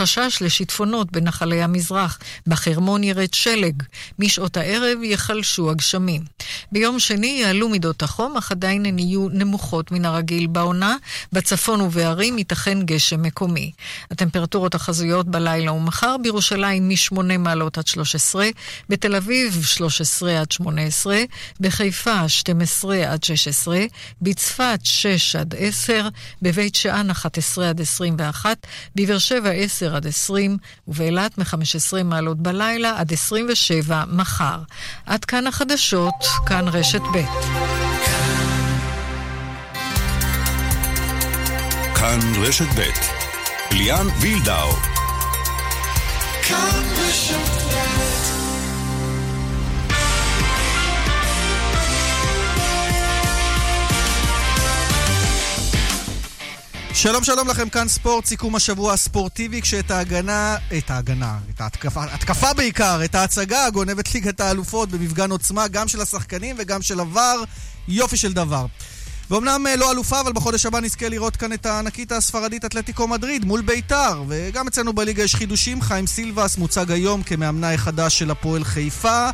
חשש לשיטפונות בנחלי המזרח. בחרמון ירד שלג. משעות הערב ייחלשו הגשמים. ביום שני יעלו מידות החום, אך עדיין הן יהיו נמוכות מן הרגיל בעונה. בצפון ובערים ייתכן גשם מקומי. הטמפרטורות החזויות בלילה ומחר בירושלים מ-8 מעלות עד 13, בתל אביב 13 עד 18, בחיפה 12 עד 16, בצפת 6 עד 10, בבית שאן 11 עד 21, בבאר שבע 10 עד 20, ובאילת מ-15 מעלות בלילה עד 27 מחר. עד כאן החדשות, כאן רשת ב'. כאן רשת ב' ליאן וילדאו כאן רשת שלום שלום לכם, כאן ספורט, סיכום השבוע הספורטיבי, כשאת ההגנה, את ההגנה, את ההתקפה, התקפה בעיקר, את ההצגה גונבת ליגת האלופות במפגן עוצמה, גם של השחקנים וגם של עבר, יופי של דבר. ואומנם אה, לא אלופה, אבל בחודש הבא נזכה לראות כאן את הענקית הספרדית אתלטיקו מדריד מול ביתר. וגם אצלנו בליגה יש חידושים, חיים סילבס מוצג היום כמאמנה החדש של הפועל חיפה.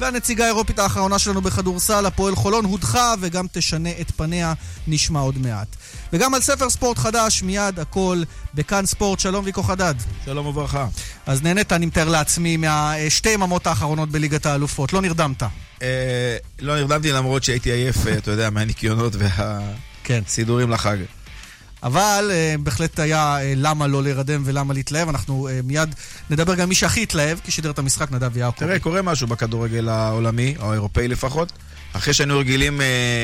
והנציגה האירופית האחרונה שלנו בכדורסל, הפועל חולון, הודחה וגם תשנה את פניה, נשמע עוד מעט. וגם על ספר ספורט חדש, מיד הכל בכאן ספורט. שלום ויקו חדד. שלום וברכה. אז נהנית, אני מתאר לעצמי, מהשתי יממות האחרונות בליגת האלופות. לא נרדמת. אה, לא נרדמתי למרות שהייתי עייף, אה, אתה יודע, מהניקיונות והסידורים כן. לחג. אבל uh, בהחלט היה uh, למה לא להירדם ולמה להתלהב. אנחנו uh, מיד נדבר גם מי שהכי התלהב, כי שידר את המשחק נדב יעקב. תראה, קורה משהו בכדורגל העולמי, או האירופאי לפחות. אחרי שהיינו רגילים uh,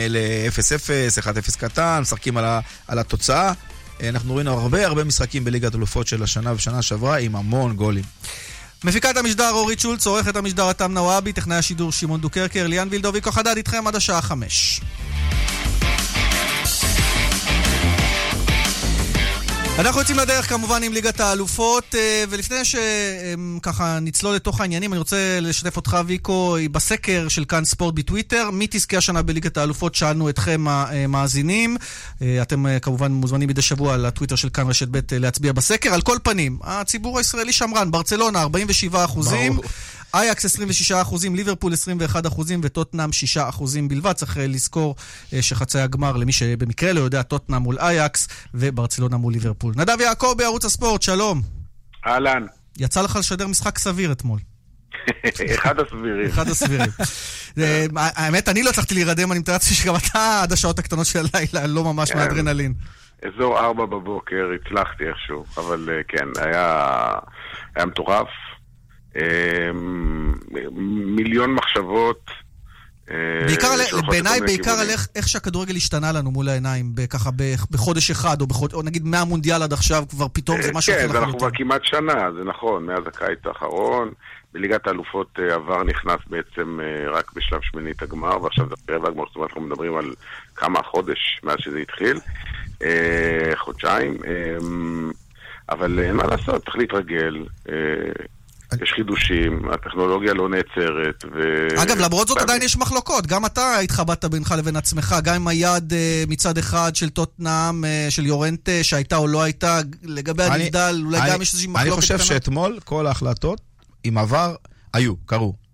ל-0-0, 1-0 קטן, משחקים על, על התוצאה, אנחנו ראינו הרבה הרבה משחקים בליגת אלופות של השנה ושנה שעברה עם המון גולים. מפיקת המשדר אורית שולץ, עורכת המשדר אתם נוואבי, טכנאי השידור שמעון דוקרקר, ליאן וילדוביקו חדד איתכם עד השעה חמש. אנחנו יוצאים לדרך כמובן עם ליגת האלופות, אה, ולפני שככה נצלול לתוך העניינים, אני רוצה לשתף אותך, ויקו, בסקר של כאן ספורט בטוויטר. מי תזכה השנה בליגת האלופות? שאלנו אתכם המאזינים. אה, אתם אה, כמובן מוזמנים מדי שבוע לטוויטר של כאן רשת ב' להצביע בסקר. על כל פנים, הציבור הישראלי שמרן, ברצלונה 47 אחוזים. אייקס 26 אחוזים, ליברפול 21 אחוזים וטוטנאם 6 אחוזים בלבד. צריך לזכור שחצי הגמר, למי שבמקרה לא יודע, טוטנאם מול אייקס וברצלונה מול ליברפול. נדב יעקב בערוץ הספורט, שלום. אהלן. יצא לך לשדר משחק סביר אתמול. אחד הסבירים. אחד הסבירים. האמת, אני לא הצלחתי להירדם, אני מתאר לעצמי שגם אתה עד השעות הקטנות של הלילה, לא ממש כן. מאדרנלין. אזור ארבע בבוקר הצלחתי איכשהו, אבל כן, היה מטורף. מיליון מחשבות. אה, בעיקר, בעיניי בעיקר על איך, איך שהכדורגל השתנה לנו מול העיניים, ככה בחודש אחד, או, בחוד, או נגיד מהמונדיאל עד עכשיו, כבר פתאום זה משהו אחר לחלוטין. כן, אנחנו כבר כמעט שנה, זה נכון, מאז הקיץ האחרון. בליגת האלופות אה, עבר נכנס בעצם אה, רק בשלב שמינית הגמר, ועכשיו זה רבע הגמר, זאת אומרת אנחנו מדברים על כמה חודש מאז שזה התחיל, חודשיים, אבל אין מה לעשות, צריך להתרגל. יש חידושים, הטכנולוגיה לא נעצרת. ו... אגב, למרות זאת עדיין יש מחלוקות. גם אתה התחבטת בינך לבין עצמך, גם עם היד אה, מצד אחד של טוטנאם, אה, של יורנטה, שהייתה או לא הייתה, לגבי הנבדל, אולי גם יש איזושהי מחלוקת אני חושב שאתמול כל ההחלטות, עם עבר, היו, קרו.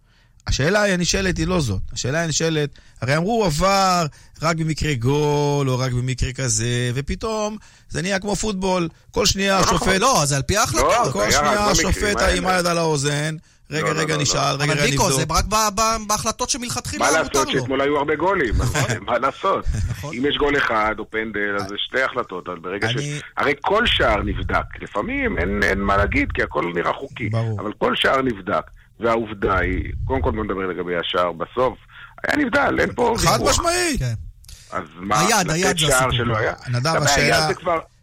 השאלה הנשאלת היא לא זאת. השאלה הנשאלת, הרי אמרו הוא עבר רק במקרה גול, או רק במקרה כזה, ופתאום זה נהיה כמו פוטבול. כל שנייה לא, השופט... לא, זה על פי ההחלטה. לא, כל שנייה השופט עם היד על האוזן. רגע, לא, רגע, נשאל, רגע, רגע, נבדוק. אבל ריקו, זה רק בהחלטות שמלכתחילה מותר לו. מה לעשות שאתמול היו הרבה גולים, נכון? מה לעשות? נכון. אם יש גול אחד או פנדל, אז זה שתי החלטות, אבל ברגע ש... הרי כל שער נבדק. לפעמים אין מה להגיד, כי הכל נראה חוקי. אבל כל שער נבדק. והעובדה היא, קודם כל בוא נדבר לגבי השער בסוף, היה נבדל, אין פה ויכוח. חד משמעי. כן. אז מה, היד, היד זה הסיפור. שלא היה? נדב, השאלה...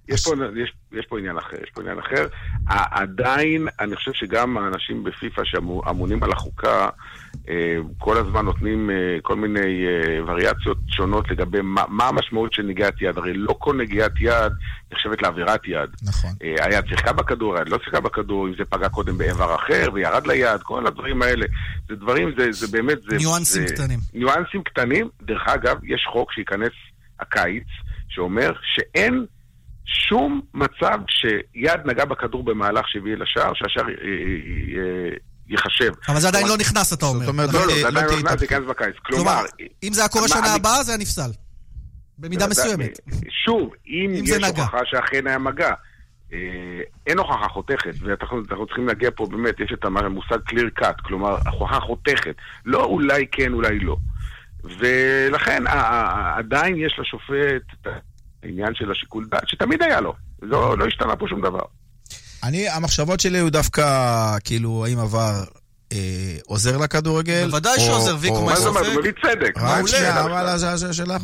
יש פה, יש, יש פה עניין אחר, יש פה עניין אחר. עדיין, אני חושב שגם האנשים בפיפ"א שאמונים על החוקה, אה, כל הזמן נותנים אה, כל מיני אה, וריאציות שונות לגבי מה, מה המשמעות של נגיעת יד. הרי לא כל נגיעת יד נחשבת לעבירת יד. נכון. היד שיחקה בכדור, היד לא שיחקה בכדור, אם זה פגע קודם באיבר אחר וירד ליד, כל הדברים האלה. זה דברים, זה, זה באמת... זה, ניואנסים זה, קטנים. ניואנסים קטנים. דרך אגב, יש חוק שייכנס הקיץ, שאומר שאין... שום מצב שיד נגע בכדור במהלך שהביא לשער, שהשער אה, אה, אה, ייחשב. אבל זה עדיין לא נכנס, אתה אומר. זאת אומרת, לא, לא, לא זה תהיה- עדיין לא לא תהיה נכנס, זה. ייכנס בקיץ. כלומר, אם זה היה קורה שנה הבאה, זה היה נפסל. במידה מסוימת. שוב, אם זה יש. הוכחה שאכן היה מגע, אין הוכחה חותכת, ואנחנו אנחנו צריכים להגיע פה, באמת, יש את המושג clear cut, כלומר, הוכחה חותכת. לא אולי כן, אולי לא. ולכן, עדיין יש לשופט העניין של השיקול דעת, שתמיד היה לו. לא, לא השתנה פה שום דבר. אני, המחשבות שלי היו דווקא, כאילו, האם עבר אה, עוזר לכדורגל? בוודאי או- שעוזר, ויקו, או- מה מה זה זאת אומרת? הוא מביא צדק. רק שנייה? אבל אז השאלה שלך,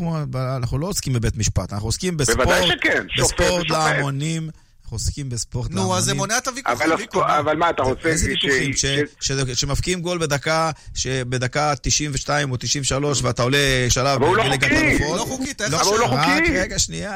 אנחנו- לא עוסקים בבית משפט, אנחנו עוסקים בספורט, בוודאי שכן, שופט בספורט. להמונים, אנחנו עוסקים בספורט להמונים. נו, אז זה מונע את הוויכוחים, אבל, מה, אתה רוצה... איזה ויכוחים? ש- ש- ש- שמבקיעים גול בדקה, שבדקה 92 או 93 ואתה עולה שלב אבל הוא לא בליגת חוקי. האלופות. הוא לא חוקי, תאר לך אבל הוא לא חוקי. רק רגע, שנייה.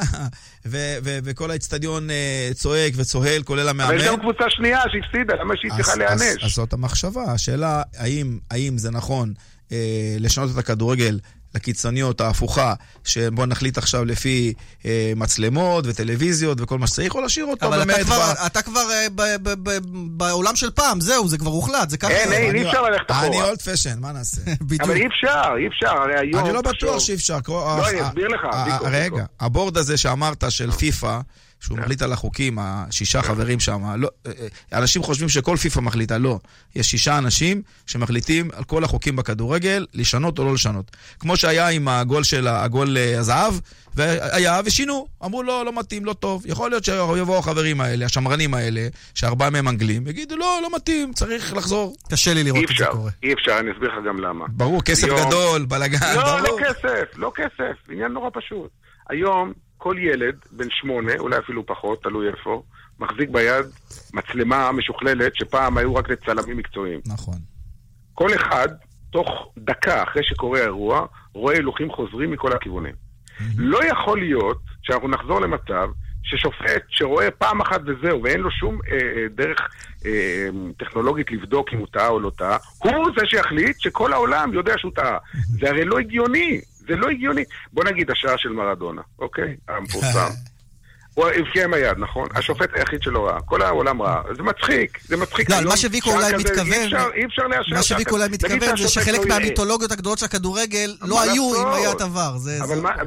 ו- ו- וכל האצטדיון אה, צועק וצוהל, כולל המאמן. אבל יש גם קבוצה שנייה שהפסידה, למה שהיא צריכה להיענש? אז זאת המחשבה, השאלה האם, האם זה נכון אה, לשנות את הכדורגל לקיצוניות ההפוכה, שבוא נחליט עכשיו לפי אה, מצלמות וטלוויזיות וכל מה שצריך, או להשאיר אותו אבל באמת... אתה כבר, ב- אתה כבר אה, ב- ב- ב- בעולם של פעם, זהו, זה כבר הוחלט, זה ככה. אין, אין, אני- אי אפשר ללכת אחורה. אני אולד פשן, מה נעשה? בדיוק. אבל אי אפשר, אי אפשר, הרי היום... אני לא בטוח שאי אפשר. לא, אני אסביר לך, ויקו, רגע, ויקו. הבורד הזה שאמרת של פיפא, שהוא מחליט על החוקים, השישה חברים שם, לא, אה, אה, אנשים חושבים שכל פיפא מחליטה, לא. יש שישה אנשים שמחליטים על כל החוקים בכדורגל, לשנות או לא לשנות. כמו שהיה עם הגול של הגול אה, הזהב, והיה, ושינו. אמרו, לא, לא מתאים, לא טוב. יכול להיות שיבואו החברים האלה, השמרנים האלה, שארבעה מהם אנגלים, יגידו, לא, לא מתאים, צריך לחזור. קשה לי לראות את זה קורה. אי אפשר, אני אסביר לך גם למה. ברור, כסף היום- גדול, בלאגן, לא, לא ברור. כסף, לא כסף, עניין נורא פשוט. היום כל ילד בן שמונה, אולי אפילו פחות, תלוי איפה, מחזיק ביד מצלמה משוכללת שפעם היו רק לצלמים מקצועיים. נכון. כל אחד, תוך דקה אחרי שקורה האירוע, רואה הילוכים חוזרים מכל הכיוונים. לא יכול להיות שאנחנו נחזור למצב ששופט שרואה פעם אחת וזהו, ואין לו שום אה, אה, דרך אה, טכנולוגית לבדוק אם הוא טעה או לא טעה, הוא זה שיחליט שכל העולם יודע שהוא טעה. זה הרי לא הגיוני, זה לא הגיוני. בוא נגיד השער של מרדונה, אוקיי? המפורסם. הוא הבקיע עם היד, נכון? השופט היחיד שלא ראה. כל העולם ראה. זה מצחיק, זה מצחיק. לא, היום מה שוויקו אולי מתכוון- אי אפשר, לאשר. מה שוויקו. אולי מתכוון זה שחלק לא. מהמיתולוגיות הגדולות של הכדורגל לא היו? אם היה את עבר.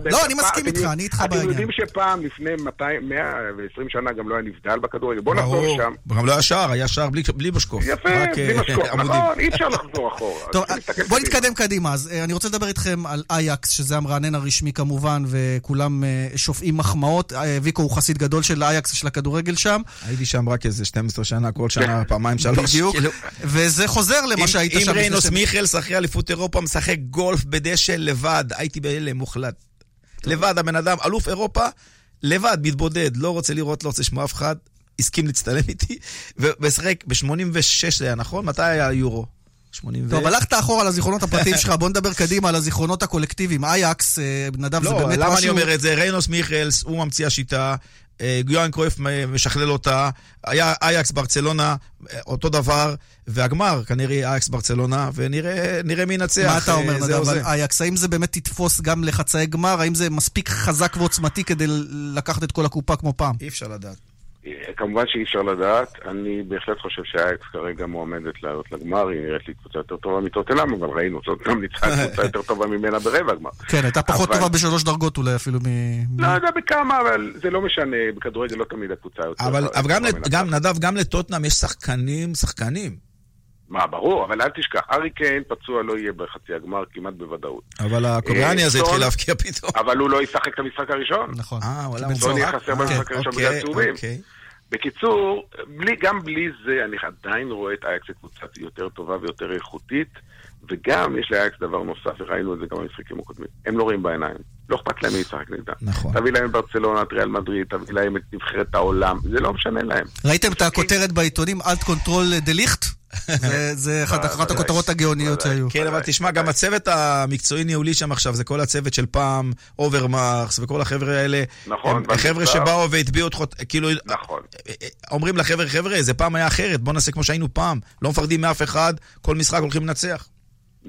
לא, אני מסכים אתם איתך, אני איתך אתם בעניין. יודעים שפעם, לפני 200, 120 שנה, גם לא היה נבדל בכדורגל? בוא נחזור. לשם. גם לא היה שער, היה שער בלי, משקוף. יפה, בלי אה, משקוף. עמודים. נכון, אי אפשר לחזור אחורה. טוב, בוא. נתקדם קדימה. אז אה, אני רוצה לדבר איתכם על אייקס, שזה המרענן הרשמי כמובן, וכולם אה, שופעים מחמאות. אה, ויקו הוא חסיד גדול של אייקס ושל הכדורגל שם. הייתי שם רק איזה 12 שנה, כל שנה, פעמיים, שלוש. בדיוק. וזה חוזר למה אם- שהיית אם שם. לפני ריינוס. מיכלס אחרי אליפות אירופה משחק גולף בדשא לבד, הייתי בהלם מוחלט. לבד, הבן אדם, אלוף אירופה, לבד, מתבודד, לא רוצה לראות, לא רוצה לשמוע אף אחד, הסכים להצטלם איתי, ומשחק ב-86 זה היה נכון? מתי היה היורו? 80 ו... טוב, הלכת אחורה לזיכרונות הפרטיים שלך, בוא נדבר קדימה על הזיכרונות הקולקטיביים. אייקס, אה, נדב, זה לא, באמת למה משהו... אני אומר את זה? ריינוס מיכלס, הוא ממציא השיטה, אה, יוהאן קרויף משכלל אותה, היה אייקס ברצלונה, אה, אותו דבר, והגמר כנראה אייקס ברצלונה, ונראה נראה מי ינצח. מה אתה אומר, אה, זה נדב, על זה. אייקס? האם זה באמת תתפוס גם לחצאי גמר? האם זה מספיק חזק ועוצמתי כדי לקחת את כל הקופה כמו פעם? אי אפשר לדעת. כמובן שאי אפשר לדעת, אני בהחלט חושב שהאקס כרגע מועמדת לעלות לגמר, היא נראית לי קבוצה יותר טובה מטוטנאם, אבל ראינו טוטנאם ניצחה קבוצה יותר טובה ממנה ברבע הגמר. כן, הייתה פחות אבל- טובה בשלוש דרגות אולי אפילו מ... לא יודע בכמה, אבל זה לא משנה, בכדורגל לא תמיד הקבוצה יותר... אבל, אבל גם, טובה מנצחת. גם, נדב, גם לטוטנאם יש שחקנים, שחקנים. מה, ברור, אבל אל תשכח, ארי קיין פצוע לא יהיה בחצי הגמר כמעט בוודאות. אבל הקוריאני הזה התחיל להבקיע פתאום. אבל הוא לא ישחק את המשחק הראשון. נכון. אה, וואלה, הוא צהוב. יהיה חסר אה, במשחק הראשון אוקיי, בגלל צהובים. אוקיי. בקיצור, בלי, גם בלי זה, אני עדיין רואה את אייקס כקבוצה יותר טובה ויותר איכותית, וגם יש לאייקס דבר נוסף, וראינו את זה גם במשחקים הקודמים. הם לא רואים בעיניים. לא אכפת להם מי ישחק נגדם. נכון. תביא להם את ברצלונה, את ריאל מדריד, תביא להם את נבחרת העולם, זה לא משנה להם. ראיתם את הכותרת בעיתונים, Alt Control דה ליכט? זה- זה אחת. הכותרות הגאוניות. שהיו. כן, אבל תשמע, גם הצוות המקצועי-ניהולי שם עכשיו, זה כל הצוות של פעם, אוברמארס וכל החבר'ה האלה. נכון, הם אבל חבר'ה עכשיו- שבאו והטביעו את חוט... כאילו, נכון. אומרים לחבר'ה, חבר'ה, זה פעם היה אחרת, בואו נעשה כמו שהיינו פעם. לא מפחדים מאף אחד, כל משחק הולכים לנצח.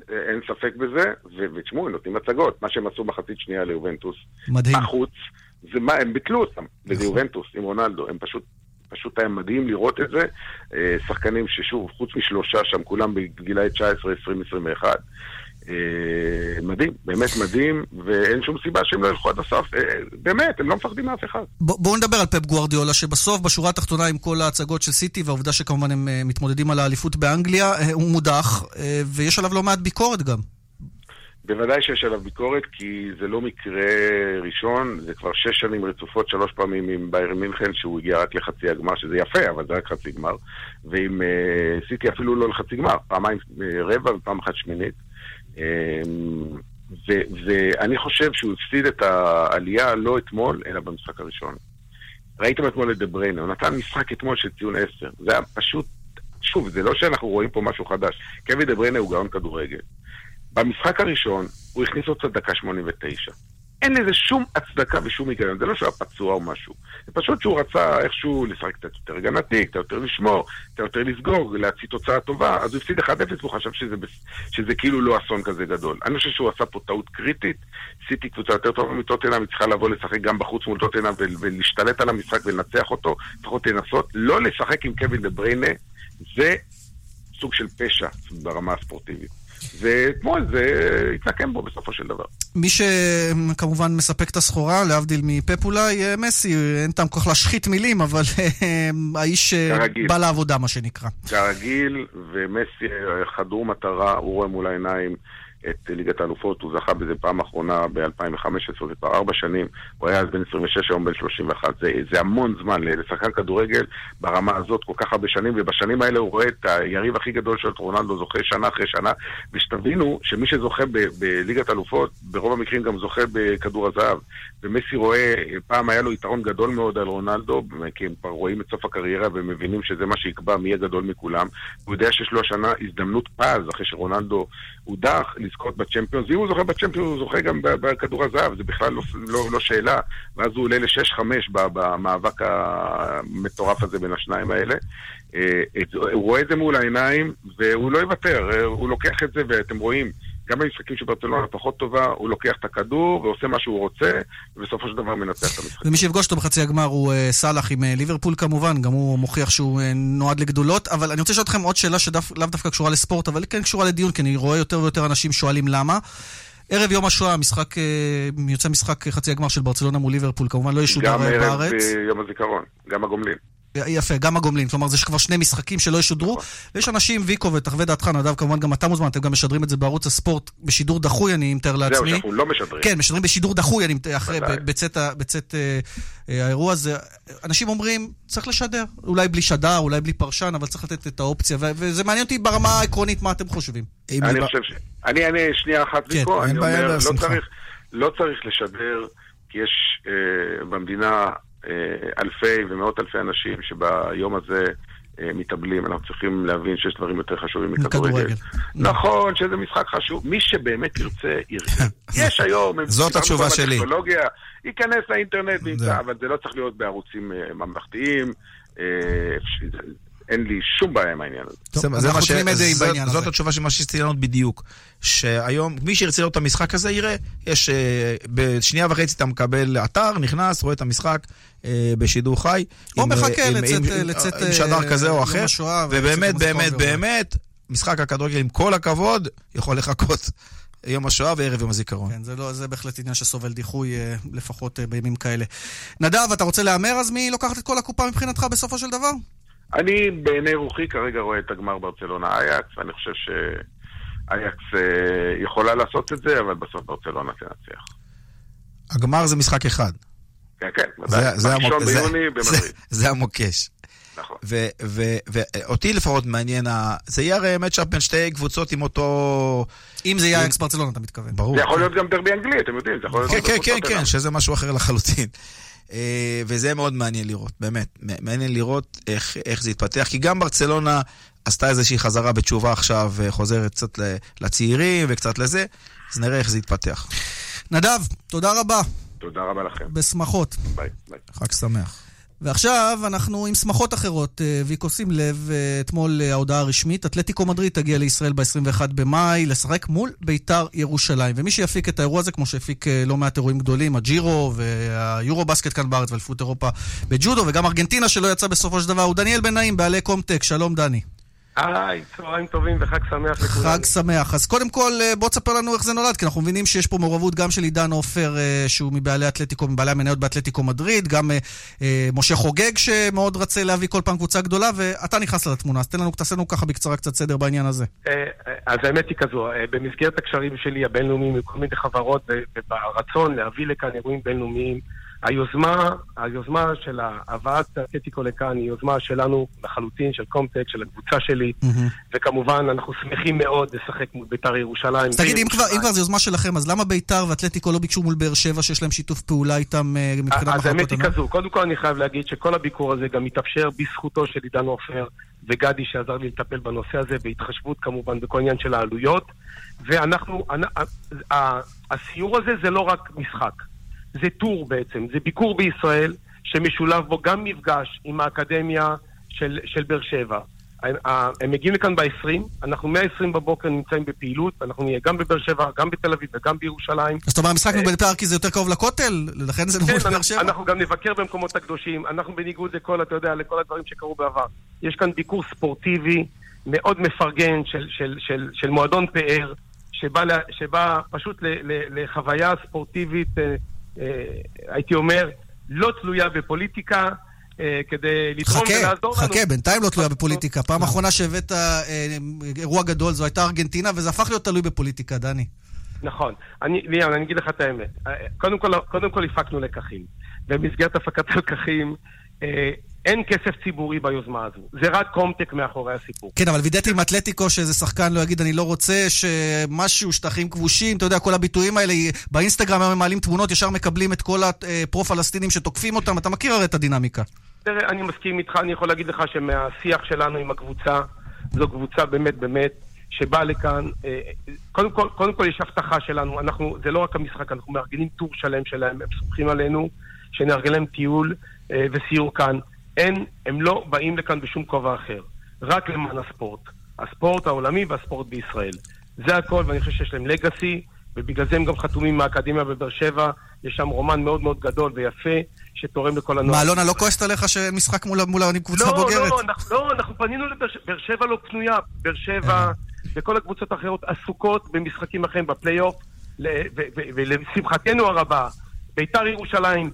אין ספק בזה, ותשמעו, הם נותנים הצגות. מה שהם עשו מחצית שנייה ליובנטוס, מדהים. בחוץ, זה מה, הם ביטלו אותם, וזה יובנטוס עם רונלדו, הם פשוט... פשוט היה מדהים לראות את זה. אה, שחקנים ששוב, חוץ משלושה שם, כולם בגילאי 19, 20, 21. אה, מדהים, באמת מדהים, ואין שום סיבה שהם לא ילכו עד הסוף. אה, באמת, הם לא מפחדים מאף אחד. בואו נדבר על פפ גוארדיולה, שבסוף, בשורה התחתונה עם כל ההצגות של סיטי, והעובדה שכמובן הם אה, מתמודדים על האליפות באנגליה, הוא מודח, ויש עליו לא מעט ביקורת גם. בוודאי שיש עליו ביקורת, כי זה לא מקרה ראשון, זה כבר שש שנים רצופות, שלוש פעמים עם בייר מינכן, שהוא הגיע רק לחצי הגמר, שזה יפה, אבל זה רק חצי גמר. ועם uh, סיטי אפילו לא לחצי גמר, פעמיים uh, רבע ופעם אחת שמינית. Um, ואני חושב שהוא הפסיד את העלייה לא אתמול, אלא במשחק הראשון. ראיתם אתמול את דה הוא נתן משחק אתמול של ציון עשר. זה היה פשוט, שוב, זה לא שאנחנו רואים פה משהו חדש. קווי דה הוא גאון כדורגל. במשחק הראשון הוא הכניס אותו דקה 89. אין לזה שום הצדקה ושום היגיון, זה לא שהוא היה פצוע או משהו. זה פשוט שהוא רצה איכשהו לשחק קצת יותר הגנתי, קצת יותר לשמור, קצת יותר לסגור, להוציא תוצאה טובה, אז הוא הפסיד 1-0 והוא חשב שזה, שזה כאילו לא אסון כזה גדול. אני חושב שהוא עשה פה טעות קריטית, סיטי קבוצה יותר טובה מטוטנאם, היא צריכה לבוא לשחק גם בחוץ מול טוטנאם ולהשתלט על המשחק ולנצח אותו, לפחות לנסות, לא לשחק עם קווין דה בריינה, זה סוג של פשע ברמה הספורטיבית. ואתמול זה התנקם בו בסופו של דבר. מי שכמובן מספק את הסחורה, להבדיל מפפ אולי, אה, מסי, אין טעם כל כך להשחית מילים, אבל אה, האיש אה, כרגיל. בא לעבודה, מה שנקרא. כרגיל, ומסי חדור מטרה, הוא רואה מול העיניים את ליגת האלופות, הוא זכה בזה פעם אחרונה ב-2015, זה כבר ארבע שנים, הוא היה אז בן 26, היום בן 31, זה, זה המון זמן לשחקן כדורגל ברמה הזאת כל כך הרבה שנים, ובשנים האלה הוא רואה את היריב הכי גדול של רונלדו זוכה שנה אחרי שנה, ושתבינו שמי שזוכה בליגת האלופות, ברוב המקרים גם זוכה בכדור הזהב, ומסי רואה, פעם היה לו יתרון גדול מאוד על רונלדו, כי הם כבר רואים את סוף הקריירה ומבינים שזה מה שיקבע מי יהיה גדול מכולם, הוא יודע שיש לו השנה הזדמנות פז, אחרי שרונלדו הודח, לזכות בצ'מפיונס, ואם הוא זוכה בצ'מפיונס הוא זוכה גם בכדור הזהב, זה בכלל לא, לא, לא שאלה, ואז הוא עולה ל-6-5 במאבק המטורף הזה בין השניים האלה. אה, הוא רואה את זה מול העיניים, והוא לא יוותר, אה, הוא לוקח את זה, ואתם רואים, גם במשחקים של ברצלונה פחות טובה, הוא לוקח את הכדור ועושה מה שהוא רוצה, ובסופו של דבר מנצח את המשחק. ומי שיפגוש אותו בחצי הגמר הוא uh, סאלח עם uh, ליברפול כמובן, גם הוא מוכיח שהוא uh, נועד לגדולות, אבל אני רוצה לשאול אתכם עוד שאלה שלאו דווקא קשורה לספורט, אבל כן קשורה לדיון, כי אני רואה יותר ויותר אנשים שואלים למה. ערב יום השואה, משחק, יוצא משחק חצי הגמר של ברצלונה מול ליברפול, כמובן לא ישודר בארץ. גם ערב יום הזיכרון, גם הגומלין. יפה, גם הגומלין, כלומר זה כבר שני משחקים שלא ישודרו, ויש אנשים, ויקו ותחווה דעתך, נדב, כמובן גם אתה מוזמן, אתם גם משדרים את זה בערוץ הספורט בשידור דחוי, אני מתאר לעצמי. זהו, שאנחנו לא משדרים. כן, משדרים בשידור דחוי, אני אחרי, בצאת, אה, אה, האירוע הזה. אנשים אומרים, צריך לשדר, אולי בלי שדר, אולי בלי פרשן, אבל צריך לתת את האופציה, וזה מעניין אותי ברמה העקרונית, מה אתם חושבים. אני חושב ש... אני אענה שנייה אחת, כן, ויקו, אני אומר, לא צריך, לא צריך לשדר, כי יש אה, במדינה... אלפי ומאות אלפי אנשים שביום הזה מתאבלים, אנחנו צריכים להבין שיש דברים יותר חשובים מכדורגל. נכון, שזה משחק חשוב. מי שבאמת ירצה, ירצה. יש היום... זאת התשובה שלי. ייכנס לאינטרנט וימצא, אבל זה לא צריך להיות בערוצים ממלכתיים. אין לי שום בעיה עם העניין הזה. טוב, זה מה ש... זאת, זאת התשובה של מה שרציתי לענות בדיוק. שהיום, מי שירצה לראות את המשחק הזה יראה, יש, uh, בשנייה וחצי אתה מקבל אתר, נכנס, רואה את המשחק uh, בשידור חי. או מחכה לצאת... עם, לצאת עם שדר כזה או אחר. ובאמת, באמת, באמת, משחק הכדורגל, עם כל הכבוד, יכול לחכות. יום השואה וערב יום הזיכרון. כן, זה, לא, זה בהחלט עניין שסובל דיחוי, לפחות בימים כאלה. נדב, אתה רוצה להמר אז מי לוקחת את כל הקופה מבחינתך בסופו של דבר? אני בעיני רוחי כרגע רואה את הגמר ברצלונה אייקס, ואני חושב שאייקס אה, יכולה לעשות את זה, אבל בסוף ברצלונה תנצח. הגמר זה משחק אחד. כן, כן, ודאי. זה, המוק... זה. זה המוקש. נכון. ואותי לפחות מעניין, זה יהיה הרי מצ'אפ בין שתי קבוצות עם אותו... אם זה יהיה אייקס ברצלונה, אתה מתכוון. ברור. זה יכול להיות גם דרבי אנגלי, אתם יודעים. זה יכול להיות כן, כן, כן, כן, שזה משהו אחר לחלוטין. וזה מאוד מעניין לראות, באמת. מעניין לראות איך, איך זה יתפתח, כי גם ברצלונה עשתה איזושהי חזרה בתשובה עכשיו, חוזרת קצת לצעירים וקצת לזה, אז נראה איך זה יתפתח. נדב, תודה רבה. תודה רבה לכם. בשמחות. ביי, ביי. חג שמח. ועכשיו אנחנו עם שמחות אחרות. אה, ויקו, שים לב, אה, אתמול אה, ההודעה הרשמית, אתלטיקו מדריד תגיע לישראל ב-21 במאי לשחק מול ביתר ירושלים. ומי שיפיק את האירוע הזה, כמו שהפיק לא מעט אירועים גדולים, הג'ירו והיורו בסקט כאן בארץ ואליפות אירופה בג'ודו, וגם ארגנטינה שלא יצא בסופו של דבר, הוא דניאל בן בעלי קומטק. שלום, דני. היי, צהריים טובים וחג שמח לכולם. חג שמח. אז קודם כל, אה, בוא תספר לנו איך זה נולד, כי אנחנו מבינים שיש פה מעורבות גם של עידן עופר, אה, שהוא מבעלי אתלטיקו, מבעלי המניות באתלטיקו מדריד, גם אה, משה חוגג, שמאוד רצה להביא כל פעם קבוצה גדולה, ואתה נכנס לתמונה. אז תן לנו, תעשה לנו ככה בקצרה קצת סדר בעניין הזה. אז האמת היא כזו, במסגרת הקשרים שלי הבינלאומיים, עם כל מיני חברות, וברצון להביא לכאן אירועים בינלאומיים, היוזמה, היוזמה של הבאת אתיקו לכאן היא יוזמה שלנו לחלוטין, של קומטק, של הקבוצה שלי, mm-hmm. וכמובן אנחנו שמחים מאוד לשחק מול בית"ר ירושלים. אז תגיד, אם כבר, אם כבר זו יוזמה שלכם, אז למה בית"ר ואתלטיקו לא ביקשו מול באר שבע שיש להם שיתוף פעולה איתם אה, מבחינת מחלקות אז האמת היא כזו, קודם כל אני חייב להגיד שכל הביקור הזה גם מתאפשר בזכותו של עידן עופר וגדי שעזר לי לטפל בנושא הזה, בהתחשבות כמובן בכל עניין של העלויות, ואנחנו, הסיור הזה זה לא רק משחק. זה טור בעצם, זה ביקור בישראל שמשולב בו גם מפגש עם האקדמיה של, של באר שבע. הם, הם מגיעים לכאן ב-20, אנחנו מ-20 בבוקר נמצאים בפעילות, אנחנו נהיה גם בבאר שבע, גם בתל אביב וגם בירושלים. אז אתה אומר, המשחק בבית"ר כי זה יותר קרוב לכותל? לכן זה כן, בבאר שבע? אנחנו גם נבקר במקומות הקדושים, אנחנו בניגוד לכל, אתה יודע, לכל הדברים שקרו בעבר. יש כאן ביקור ספורטיבי מאוד מפרגן של, של, של, של מועדון פאר, שבא, שבא פשוט לחוויה ספורטיבית אה, אה, הייתי אומר, לא תלויה בפוליטיקה. אה, כדי לתרום ולעזור לנו. חכה, חכה, בינתיים לא תלויה בפוליטיקה. פעם אחרונה שהבאת אה, אירוע גדול זו הייתה ארגנטינה, וזה הפך להיות תלוי בפוליטיקה, דני. נכון. אני, ליאן, אני אגיד לך את האמת. קודם כל, קודם כל הפקנו לקחים. במסגרת הפקת הלקחים, אין כסף ציבורי ביוזמה הזו. זה רק קומטק מאחורי הסיפור. כן, אבל וידאתי עם אתלטיקו שאיזה שחקן לא יגיד, אני לא רוצה שמשהו, שטחים כבושים, אתה יודע, כל הביטויים האלה, באינסטגרם הם מעלים תמונות, ישר מקבלים את כל הפרו-פלסטינים שתוקפים אותם, אתה מכיר הרי את הדינמיקה. תראה, אני מסכים איתך, אני יכול להגיד לך שמהשיח שלנו עם הקבוצה, זו קבוצה באמת באמת שבאה לכאן, אה, קודם כל, קודם כל יש הבטחה שלנו, אנחנו, זה לא רק המשחק, אנחנו מארגנים טור שלם שלהם, הם סומכים עלינו, שנארגן להם טיול אה, וסיור כאן. אין, הם לא באים לכאן בשום כובע אחר, רק למען הספורט. הספורט העולמי והספורט בישראל. זה הכל, ואני חושב שיש להם לגאסי, ובגלל זה הם גם חתומים מהאקדמיה בבאר שבע. יש שם רומן מאוד מאוד גדול ויפה, שתורם לכל הנוער. מה, אלונה לא כועסת עליך שאין משחק מול, מול קבוצה לא, בוגרת? לא, אנחנו, לא, אנחנו פנינו לבאר שבע, לא פנויה. באר שבע וכל הקבוצות האחרות עסוקות במשחקים אחרים בפלייאוף, ולשמחתנו הרבה, ביתר ירושלים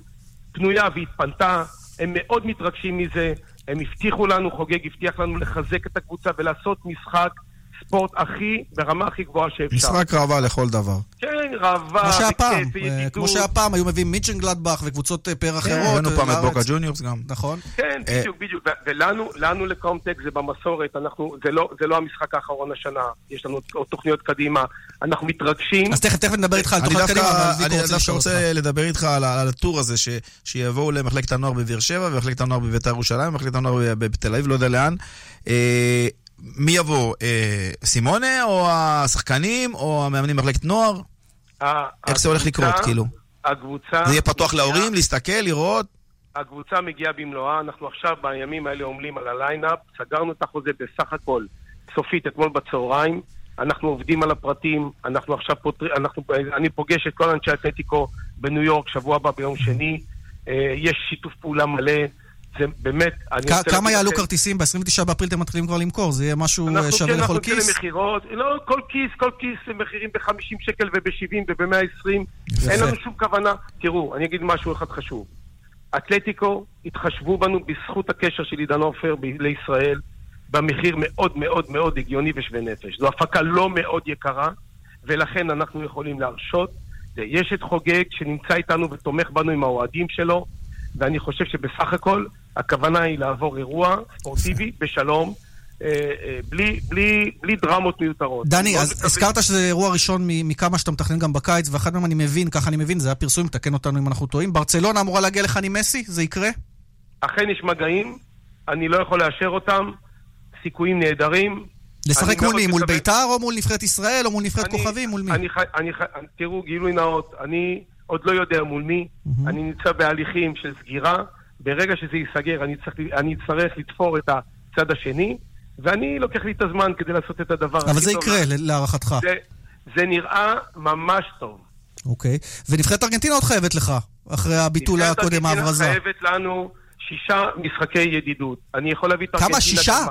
פנויה והתפנתה. הם מאוד מתרגשים מזה, הם הבטיחו לנו, חוגג הבטיח לנו לחזק את הקבוצה ולעשות משחק ספורט הכי, ברמה הכי גבוהה שאפשר. משחק ראווה לכל דבר. כן, ראווה, כמו שהפעם, אה, כמו שהפעם היו מביאים מיצ'נגלדבך וקבוצות אה, פר אחרות. הבאנו פעם את בוקה ג'וניורס גם. נכון. כן, בדיוק, בדיוק. ולנו, לקומטק זה במסורת, לא, זה לא המשחק האחרון השנה, יש לנו עוד תוכניות קדימה, אנחנו מתרגשים. אז תכף נדבר איתך על תוכניות קדימה, אני דווקא רוצה לדבר איתך על ה tour הזה, שיבואו למחלקת הנוער בבאר שבע, ומחלקת הנוער בבית"ר ירושלים, ומחלקת הנוער בתל אביב, לא יודע לאן. מי יבוא? אה, סימאונה, או השחקנים, או המאמנים במחלקת נוער? איך זה הולך לקרות, כאילו? הקבוצה... זה יהיה פתוח להורים, להסתכל, לראות? הקבוצה מגיעה במלואה, אנחנו עכשיו בימים האלה עומלים על ה lineup, סגרנו את החוזה בסך הכל סופית אתמול בצהריים, אנחנו עובדים על הפרטים, אנחנו עכשיו פותרים, אנחנו, אני פוגש את כל אנשי אתלטיקו בניו יורק שבוע הבא ביום שני, אה, יש שיתוף פעולה מלא. זה באמת... כמה יעלו כרטיסים? ב-29 באפריל אתם מתחילים כבר למכור, זה יהיה משהו אה, שווה כן, לכל כיס? אנחנו כן למכירות, לא, כל כיס, כל כיס מחירים ב-50 שקל וב-70 וב-120. אין לנו שום כוונה. תראו, אני אגיד משהו אחד חשוב. אתלטיקו התחשבו בנו בזכות הקשר של עידן עופר לישראל, במחיר מאוד מאוד מאוד הגיוני ושווה נפש. זו הפקה לא מאוד יקרה, ולכן אנחנו יכולים להרשות. יש את חוגג שנמצא איתנו ותומך בנו עם האוהדים שלו, ואני חושב שבסך הכל הכוונה היא לעבור אירוע ספורטיבי בשלום. אה, אה, בלי, בלי, בלי דרמות מיותרות. דני, אז מתכוון... הזכרת שזה אירוע ראשון מכמה שאתה מתכנן גם בקיץ, ואחד מהם אני מבין, ככה אני מבין, זה היה פרסום, תקן אותנו אם אנחנו טועים. ברצלונה אמורה להגיע לכאן עם מסי? זה יקרה? אכן יש מגעים, אני לא יכול לאשר אותם, סיכויים נהדרים. לשחק מול מי? מול ביתר או מול נבחרת ישראל או מול נבחרת כוכבים? מול מי? אני, אני, תראו, גילוי נאות, אני עוד לא יודע מול מי, mm-hmm. אני נמצא בהליכים של סגירה, ברגע שזה ייסגר, אני, צריך, אני אצטרך לתפור את הצד השני, ואני לוקח לי את הזמן כדי לעשות את הדבר אבל זה יקרה, להערכתך. זה, זה נראה ממש טוב. אוקיי. ונבחרת ארגנטינה עוד חייבת לך, אחרי הביטול הקודם, ההברזה. נבחרת ארגנטינה חייבת לנו שישה משחקי ידידות. אני יכול להביא את ארגנטינה כמה? שישה?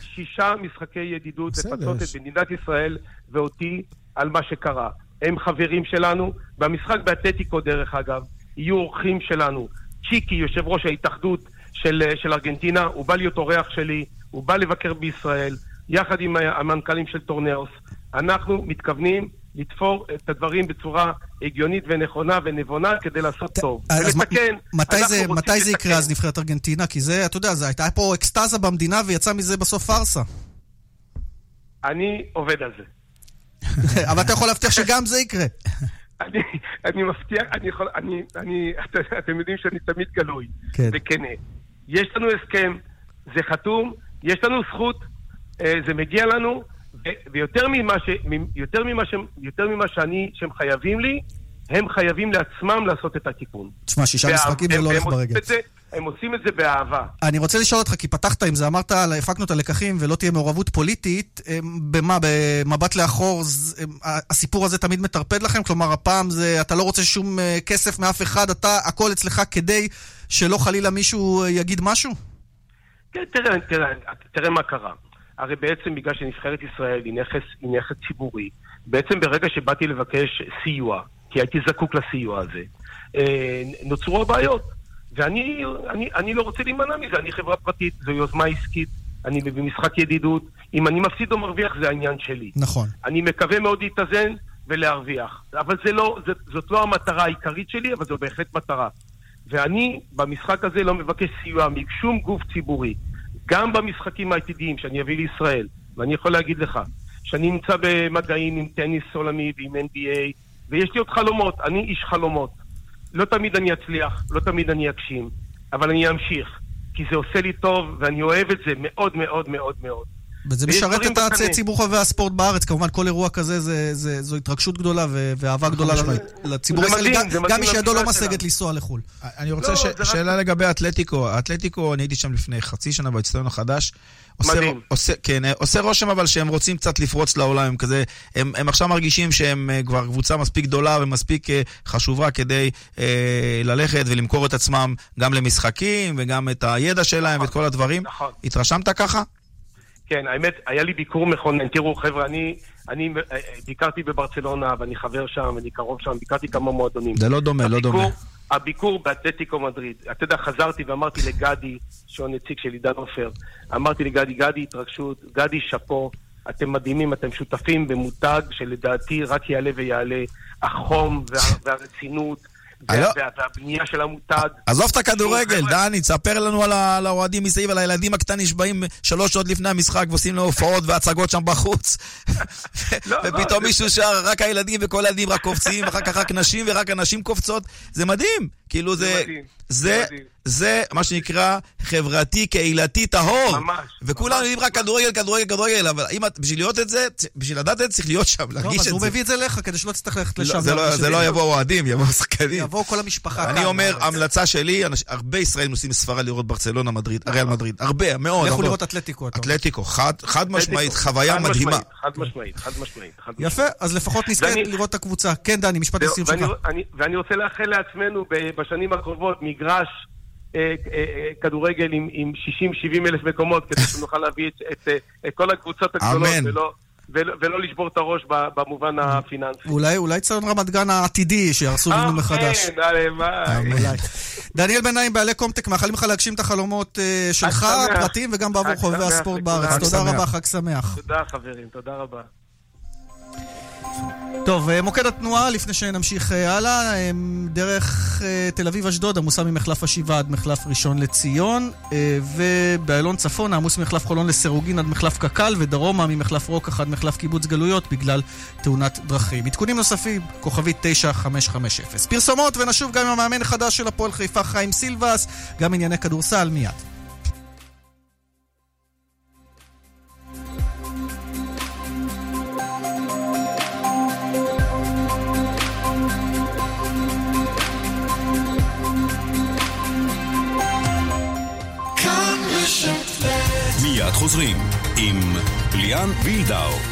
שישה משחקי ידידות לפצות את מדינת ישראל ואותי על מה שקרה. הם חברים שלנו. במשחק באתלטיקו, דרך אגב, יהיו אורחים שלנו. צ'יקי, יושב ראש ההתאחדות של, של ארגנטינה, הוא בא להיות אורח שלי, הוא בא לבקר בישראל, יחד עם המנכ"לים של טורנאוס. אנחנו מתכוונים לתפור את הדברים בצורה הגיונית ונכונה ונבונה כדי לעשות טוב. אז ולתקן. מתי זה, מתי זה יקרה אז נבחרת ארגנטינה? כי זה, אתה יודע, זה הייתה פה אקסטזה במדינה ויצא מזה בסוף פארסה. אני עובד על זה. אבל אתה יכול להבטיח שגם זה יקרה. אני, אני מבטיח, אני יכול, אני, אני, אתם יודעים שאני תמיד גלוי כן. וכנה. יש לנו הסכם, זה חתום, יש לנו זכות, אה, זה מגיע לנו, ויותר ממה, ש, יותר ממה, ש, יותר ממה שאני, שהם חייבים לי, הם חייבים לעצמם לעשות את התיקון. תשמע, שישה משחקים זה לא הולך ברגל. הם עושים את זה באהבה. אני רוצה לשאול אותך, כי פתחת עם זה, אמרת, הפקנו את הלקחים ולא תהיה מעורבות פוליטית. במה, במבט לאחור, הסיפור הזה תמיד מטרפד לכם? כלומר, הפעם זה, אתה לא רוצה שום אה, כסף מאף אחד, אתה, הכל אצלך כדי שלא חלילה מישהו אה, יגיד משהו? כן, תראה, תראה, תראה מה קרה. הרי בעצם בגלל שנבחרת ישראל היא נכס, היא נכס ציבורי, בעצם ברגע שבאתי לבקש סיוע, כי הייתי זקוק לסיוע הזה, אה, נוצרו הבעיות. ואני אני, אני לא רוצה להימנע מזה, אני חברה פרטית, זו יוזמה עסקית, אני במשחק ידידות. אם אני מפסיד או מרוויח זה העניין שלי. נכון. אני מקווה מאוד להתאזן ולהרוויח. אבל זה לא, זה, זאת לא המטרה העיקרית שלי, אבל זו בהחלט מטרה. ואני במשחק הזה לא מבקש סיוע משום גוף ציבורי. גם במשחקים העתידיים שאני אביא לישראל, ואני יכול להגיד לך, שאני נמצא במגעים עם טניס עולמי ועם NBA, ויש לי עוד חלומות, אני איש חלומות. לא תמיד אני אצליח, לא תמיד אני אגשים, אבל אני אמשיך, כי זה עושה לי טוב, ואני אוהב את זה מאוד מאוד מאוד מאוד. וזה משרת את הציבור חובבי הספורט בארץ, כמובן כל אירוע כזה זה, זה, זו התרגשות גדולה ואהבה גדולה לציבור הישראלי, גם מי שידו לא משגת לנסוע לחו"ל. אני רוצה לא, שאלה לגבי האתלטיקו. האתלטיקו, אני הייתי שם לפני חצי שנה באצטדיון החדש. מדהים. עושה, כן, עושה רושם אבל שהם רוצים קצת לפרוץ לעולם, הם כזה, הם, הם עכשיו מרגישים שהם אה, כבר קבוצה מספיק גדולה ומספיק אה, חשובה כדי אה, ללכת ולמכור את עצמם גם למשחקים וגם את הידע שלהם נכון, ואת כל הדברים. נכון. התרשמת ככה? כן, האמת, היה לי ביקור מכונן. תראו, חבר'ה, אני, אני אה, ביקרתי בברצלונה, ואני חבר שם, ואני קרוב שם, ביקרתי כמה מועדונים. זה לא דומה, הביקור, לא דומה. הביקור באתלטיקו מדריד. אתה יודע, חזרתי ואמרתי לגדי, שהוא הנציג של עידן עופר, אמרתי לגדי, גדי התרגשות, גדי שאפו, אתם מדהימים, אתם שותפים במותג שלדעתי רק יעלה ויעלה. החום וה, והרצינות. והבנייה של המותג. עזוב את הכדורגל, דני, תספר לנו על האוהדים מסביב, על הילדים הקטנים שבאים שלוש שעות לפני המשחק ועושים לו הופעות והצגות שם בחוץ. לא, לא, ופתאום מישהו שר, רק הילדים וכל הילדים רק קופצים, ואחר כך רק נשים ורק הנשים קופצות. זה מדהים. כאילו זה... זה... זה מה שנקרא חברתי, קהילתי, טהור. ממש. וכולנו יודעים רק כדורגל, כדורגל, כדורגל, אבל אם את, בשביל להיות את זה, בשביל לדעת את זה, צריך להיות שם, להרגיש את זה. הוא מביא את זה לך, כדי שלא תצטרך ללכת לשם. זה לא יבואו אוהדים, יבואו שחקנים. יבואו כל המשפחה. אני אומר, המלצה שלי, הרבה ישראלים נוסעים לספרד לראות ברצלונה, מדריד, אריאל מדריד. הרבה, מאוד. לכו לראות אתלטיקו. אתלטיקו, חד משמעית, חוויה מדהימה. חד משמעית, חד משמעית. יפה, אז לפחות נזכה לראות את הקבוצה. כן, דני, משפט לסיום שלך. ואני רוצה לאחל לעצמנו בשנים הקרובות מגרש כדורגל עם, עם 60-70 אלף מקומות, כדי שנוכל להביא את, את, את כל הקבוצות הגדולות, ולא, ולא, לשבור את הראש במובן הפיננסי. אולי, אולי ציון רמת גן העתידי, שיהרסו לנו מחדש. כן, הלוואי. דניאל בן נעים, בעלי קומטק, מאחלים לך להגשים את החלומות שלך, הפרטיים, וגם בעבור חובבי הספורט בארץ. תודה רבה, חג שמח. תודה חברים, תודה רבה. טוב, אה, מוקד התנועה, לפני שנמשיך אה, הלאה, אה, דרך תל אביב-אשדוד, עמוסה ממחלף השבעה עד מחלף ראשון לציון, ובאיילון צפון, עמוס ממחלף חולון לסירוגין עד מחלף קק"ל, ודרומה ממחלף רוקח עד מחלף קיבוץ גלויות בגלל תאונת דרכים. עדכונים נוספים, כוכבית 9550. פרסומות, ונשוב גם עם המאמן החדש של הפועל חיפה, חיים סילבס, גם ענייני כדורסל מיד. ליאן וילדאו.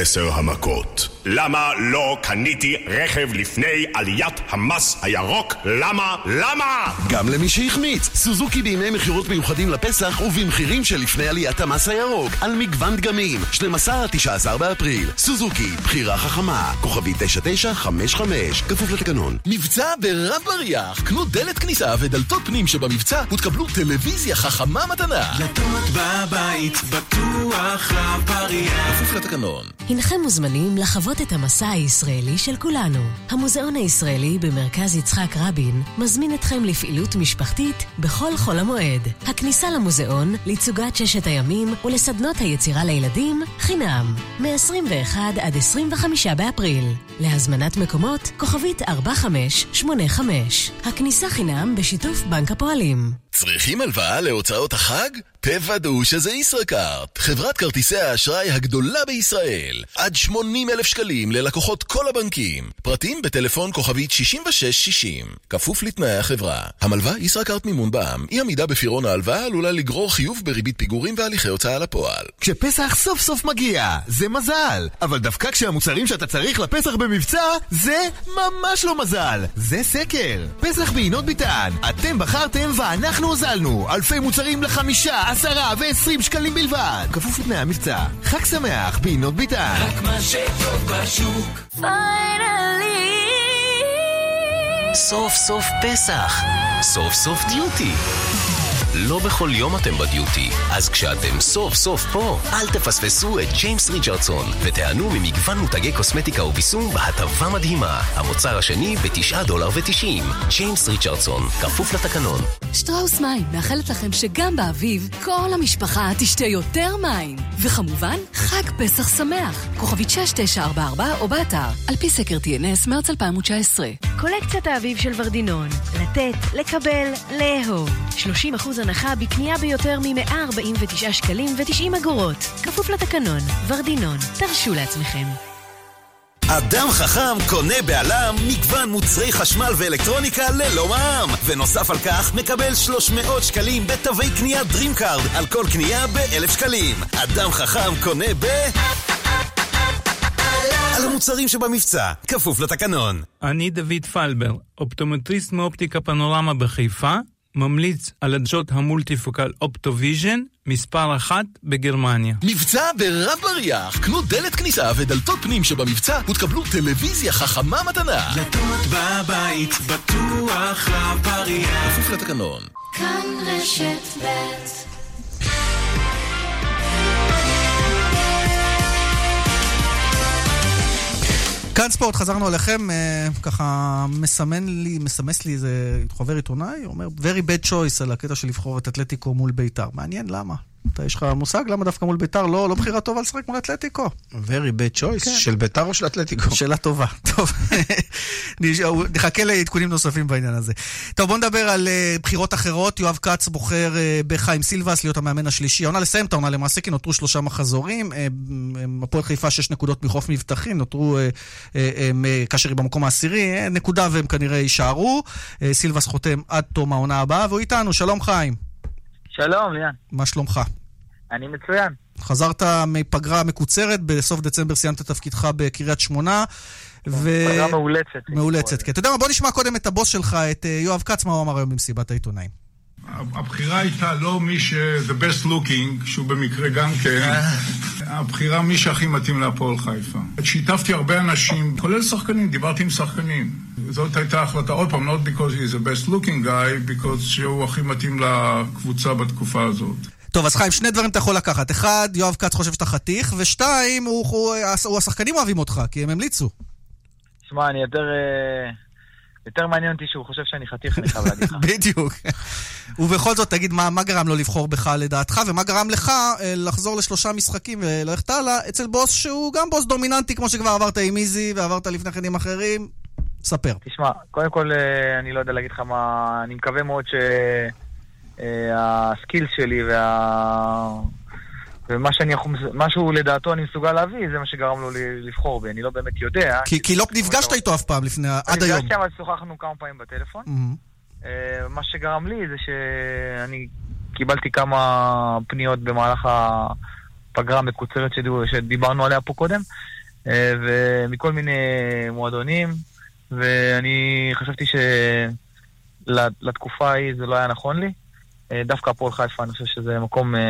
עשר המכות. למה לא קניתי רכב לפני עליית המס הירוק? למה? למה? גם למי שהחמיץ, סוזוקי בימי מכירות מיוחדים לפסח ובמחירים שלפני עליית המס הירוק על מגוון דגמים, 12 עד 19 באפריל. סוזוקי, בחירה חכמה, כוכבי 9955, כפוף לתקנון. מבצע ברב בריח, קנו דלת כניסה ודלתות פנים שבמבצע ותקבלו טלוויזיה חכמה מתנה. דלתות בבית, בטוח רב. כפוף לתקנון. הנכם מוזמנים לחוות את המסע הישראלי של כולנו. המוזיאון הישראלי במרכז יצחק רבין מזמין אתכם לפעילות משפחתית בכל חול המועד. הכניסה למוזיאון, לתצוגת ששת הימים ולסדנות היצירה לילדים, חינם. מ-21 עד 25 באפריל. להזמנת מקומות, כוכבית 4585. הכניסה חינם בשיתוף בנק הפועלים. צריכים הלוואה להוצאות החג? תוודאו שזה ישראכרט, חברת כרטיסי האשראי הגדולה בישראל. עד 80 אלף שקלים ללקוחות כל הבנקים. פרטים בטלפון כוכבית 6660. כפוף לתנאי החברה. המלווה ישראכרט מימון בע"מ. אי עמידה בפירעון ההלוואה עלולה לגרור חיוב בריבית פיגורים והליכי הוצאה לפועל. כשפסח סוף סוף מגיע, זה מזל. אבל דווקא כשהמוצרים שאתה צריך לפסח במבצע, זה ממש לא מזל. זה סקר. פסח בעינות ביטן. אתם בחרתם ואנחנו הוזלנו. אלפי מוצרים לחמישה, עשרה ועשרים שקלים בלבד. כפוף לתנאי המבצע. חג שמח בעינות ביטן. רק מה שטוב בשוק. סוף סוף פסח. סוף סוף דיוטי. לא בכל יום אתם בדיוטי, אז כשאתם סוף סוף פה, אל תפספסו את ג'יימס ריצ'רדסון ותיהנו ממגוון מותגי קוסמטיקה וביסום בהטבה מדהימה. המוצר השני ב-9 דולר ו-90. ג'יימס ריצ'רדסון, כפוף לתקנון. שטראוס מים מאחלת לכם שגם באביב כל המשפחה תשתה יותר מים. וכמובן, חג פסח שמח. כוכבית 6944 או באתר, על פי סקר TNS מרץ 2019. קולקציית האביב של ורדינון. לתת, לקבל, לאהוב. 30% הנחה בקנייה ביותר מ-149 שקלים ו-90 אגורות. כפוף לתקנון. ורדינון. תרשו לעצמכם. אדם חכם קונה בעלם מגוון מוצרי חשמל ואלקטרוניקה ללא מע"מ ונוסף על כך מקבל 300 שקלים בתווי קנייה DreamCard על כל קנייה ב-1,000 שקלים אדם חכם קונה ב... על המוצרים שבמבצע, כפוף לתקנון אני דוד פלבר, אופטומטריסט מאופטיקה פנורמה בחיפה ממליץ על עדשות המולטיפוקל אופטוויז'ן מספר אחת בגרמניה. מבצע ברב בריח, קנו דלת כניסה ודלתות פנים שבמבצע ותקבלו טלוויזיה חכמה מתנה. דלתות בבית, בטוח רב בריח. כפוף לתקנון. כאן רשת ב' כאן ספורט, חזרנו אליכם, אה, ככה מסמן לי, מסמס לי איזה חובר עיתונאי, אומר very bad choice על הקטע של לבחור את אתלטיקו מול בית"ר. מעניין למה. אתה, יש לך מושג למה דווקא מול ביתר לא, לא בחירה טובה לשחק מול אתלטיקו? Very bad choice, כן. של ביתר או של אתלטיקו? שאלה טובה. טוב, נחכה לעדכונים נוספים בעניין הזה. טוב, בואו נדבר על uh, בחירות אחרות. יואב כץ בוחר uh, בחיים סילבס להיות המאמן השלישי. העונה לסיים את העונה למעשה, כי נותרו שלושה מחזורים. Uh, הפועל חיפה שש נקודות מחוף מבטחים, נותרו כאשר היא במקום העשירי, נקודה והם כנראה יישארו. סילבס חותם עד תום העונה הבאה, והוא איתנו. שלום חיים. שלום, ליאן. מה שלומך? אני מצוין. חזרת מפגרה מקוצרת, בסוף דצמבר סיימת את תפקידך בקריית שמונה. ו... פגרה מאולצת. מאולצת, כן. אתה יודע מה, בוא נשמע קודם את הבוס שלך, את יואב כץ, מה הוא אמר היום במסיבת העיתונאים. הבחירה הייתה לא מי ש... the best looking, שהוא במקרה גם כן, הבחירה מי שהכי מתאים להפועל חיפה. שיתפתי הרבה אנשים, כולל שחקנים, דיברתי עם שחקנים. זאת הייתה החלטה, עוד פעם, not because he is the best looking guy, because שהוא הכי מתאים לקבוצה בתקופה הזאת. טוב, אז חיים, שני דברים אתה יכול לקחת. אחד, יואב כץ חושב שאתה חתיך, ושתיים, הוא, הוא, הוא, השחקנים אוהבים אותך, כי הם המליצו. שמע, אני יותר... יותר מעניין אותי שהוא חושב שאני חתיך, אני חייב להגיד לך. בדיוק. ובכל זאת, תגיד, מה, מה גרם לו לבחור בך לדעתך, ומה גרם לך אה, לחזור לשלושה משחקים וללכת הלאה אצל בוס שהוא גם בוס דומיננטי, כמו שכבר עברת עם איזי ועברת לפני כן עם אחרים? ספר. תשמע, קודם כל, אני לא יודע להגיד לך מה... אני מקווה מאוד ש... הסקיל שלי וה... ומה שאני יכול, משהו לדעתו אני מסוגל להביא, זה מה שגרם לו לבחור בי, אני לא באמת יודע. כי, כי לא נפגשת איתו אף פעם לפני, עד היום. נפגשתי אבל שוחחנו כמה פעמים בטלפון. אה, מה שגרם לי זה שאני קיבלתי כמה פניות במהלך הפגרה המקוצרת שדיבר- שדיברנו עליה פה קודם, אה, ומכל מיני מועדונים, ואני חשבתי שלתקופה ההיא זה לא היה נכון לי. אה, דווקא הפועל חיפה, אני חושב שזה מקום אה,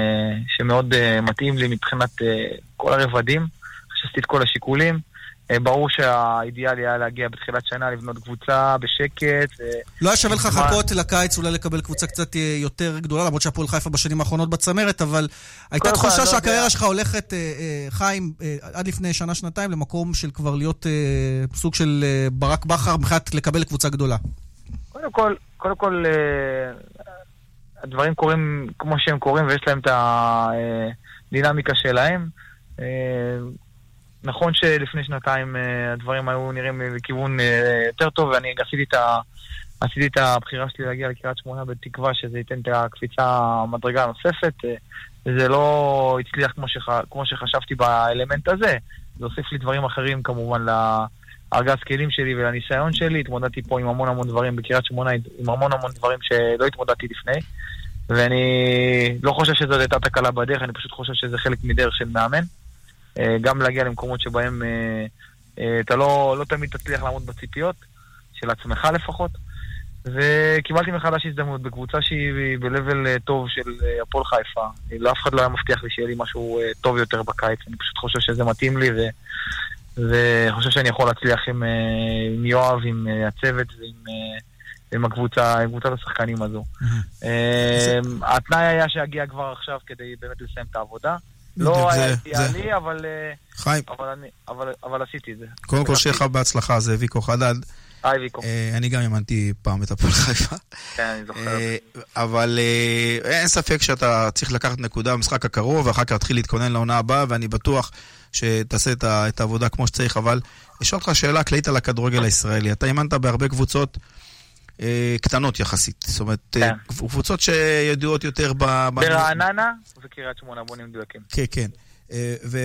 שמאוד אה, מתאים לי מבחינת כל הרבדים. חשבתי את כל השיקולים. ברור שהאידיאלי היה להגיע בתחילת שנה, לבנות קבוצה בשקט. לא היה שווה לך. לחכות לקיץ, אולי לקבל קבוצה קצת יותר גדולה, למרות שהפועל חיפה בשנים האחרונות בצמרת, אבל הייתה תחושה לא שהקריירה. שלך הולכת, חיים, עד לפני שנה-שנתיים, למקום של כבר להיות סוג של ברק בכר מבחינת לקבל קבוצה גדולה. קודם כל, קודם כל, הדברים קורים כמו שהם קורים ויש להם את הדינמיקה שלהם. אה, נכון שלפני שנתיים אה, הדברים היו נראים בכיוון אה, יותר טוב ואני עשיתי את, ה, עשיתי את הבחירה שלי להגיע לקריית שמונה בתקווה שזה ייתן את הקפיצה המדרגה הנוספת. וזה לא הצליח כמו, שח, כמו שחשבתי באלמנט הזה. זה הוסיף לי דברים אחרים כמובן לארגז כלים שלי ולניסיון שלי. התמודדתי פה עם המון המון דברים בקריית שמונה, עם המון המון דברים שלא התמודדתי לפני. ואני לא חושב שזאת הייתה תקלה בדרך, אני פשוט חושב שזה חלק מדרך של מאמן. אה, גם להגיע למקומות שבהם אה, אה, אתה לא, לא תמיד תצליח לעמוד בציפיות, של עצמך לפחות. וקיבלתי מחדש הזדמנות בקבוצה שהיא ב-level טוב של הפועל חיפה. לא, אף אחד לא היה מבטיח לי שיהיה לי משהו טוב יותר בקיץ, אני פשוט חושב שזה מתאים לי, וחושב שאני יכול להצליח עם, אה, עם יואב, עם אה, הצוות ועם אה, עם הקבוצה, עם קבוצת השחקנים הזו. התנאי היה שיגיע כבר עכשיו כדי באמת לסיים את העבודה. לא היה אידיאלי, אבל, חיים. אבל, אני- אבל, אבל עשיתי את זה. קודם כל, שיהיה לך בהצלחה, זה ויקו חדד. היי ויקו. אה, אני גם האמנתי פעם את הפועל חיפה. כן, אני זוכר. אה, אבל אה, אין ספק שאתה צריך לקחת נקודה במשחק הקרוב, ואחר כך להתחיל להתכונן לעונה הבאה, ואני בטוח שתעשה את העבודה כמו שצריך, אבל אשאל אותך שאלה כללית על הכדורגל הישראלי. אתה אימנת בהרבה קבוצות קטנות יחסית, זאת אומרת, אה, קבוצות שידועות יותר ב... ב- ברעננה וקריית שמונה, בוא נהיה מדויקים. כן, כן. אה, ו-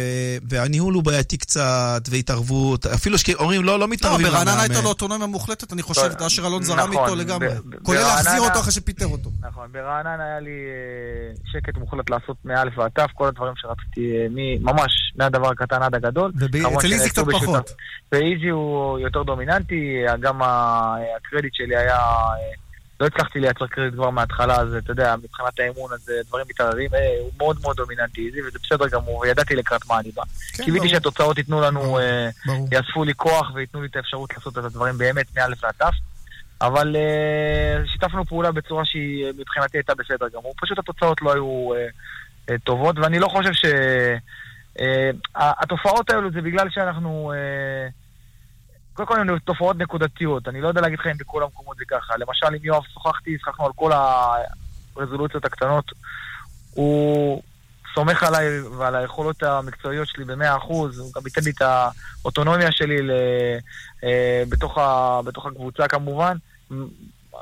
והניהול הוא בעייתי קצת, והתערבות, אפילו שאומרים לא, לא לא, מתערבים. ברעננה למאמן. הייתה לו אוטונומיה מוחלטת, אני חושב, לא, אשר אלון זרם נכון, איתו לגמרי. ב- כולל ברעננה- להחזיר אותו אחרי שפיטר אותו. נכון, ברעננה היה לי אה, שקט מוחלט לעשות מא' ועד ת', כל הדברים שרציתי, אה, מ- ממש, מהדבר הקטן עד הגדול. וב- כמובן אצל איזי קצת פחות. באיזי הוא יותר דומיננטי, גם הקרדיט שלי היה... לא הצלחתי לייצר קרדיט כבר מההתחלה, אז אתה יודע, מבחינת האמון, אז דברים מתערערים. אה, הוא מאוד מאוד דומיננטי וזה בסדר גמור, וידעתי לקראת מה אני בא. כן, קיוויתי. שהתוצאות ייתנו לנו, אה, ברור. יאספו לי כוח וייתנו לי את האפשרות לעשות את הדברים באמת מא' ועד ת'. אבל אה, שיתפנו פעולה בצורה שהיא מבחינתי הייתה בסדר גמור. פשוט התוצאות לא היו טובות, ואני לא חושב ש... התופעות האלו זה בגלל שאנחנו... אה, קודם כל הן תופעות נקודתיות, אני לא יודע להגיד לך אם בכל המקומות זה ככה. למשל, עם יואב שוחחתי, שוחחנו על כל הרזולוציות הקטנות. הוא סומך עליי ועל היכולות המקצועיות שלי במאה אחוז, הוא גם ייתן לי את האוטונומיה שלי ל, אה, בתוך, ה, בתוך הקבוצה כמובן.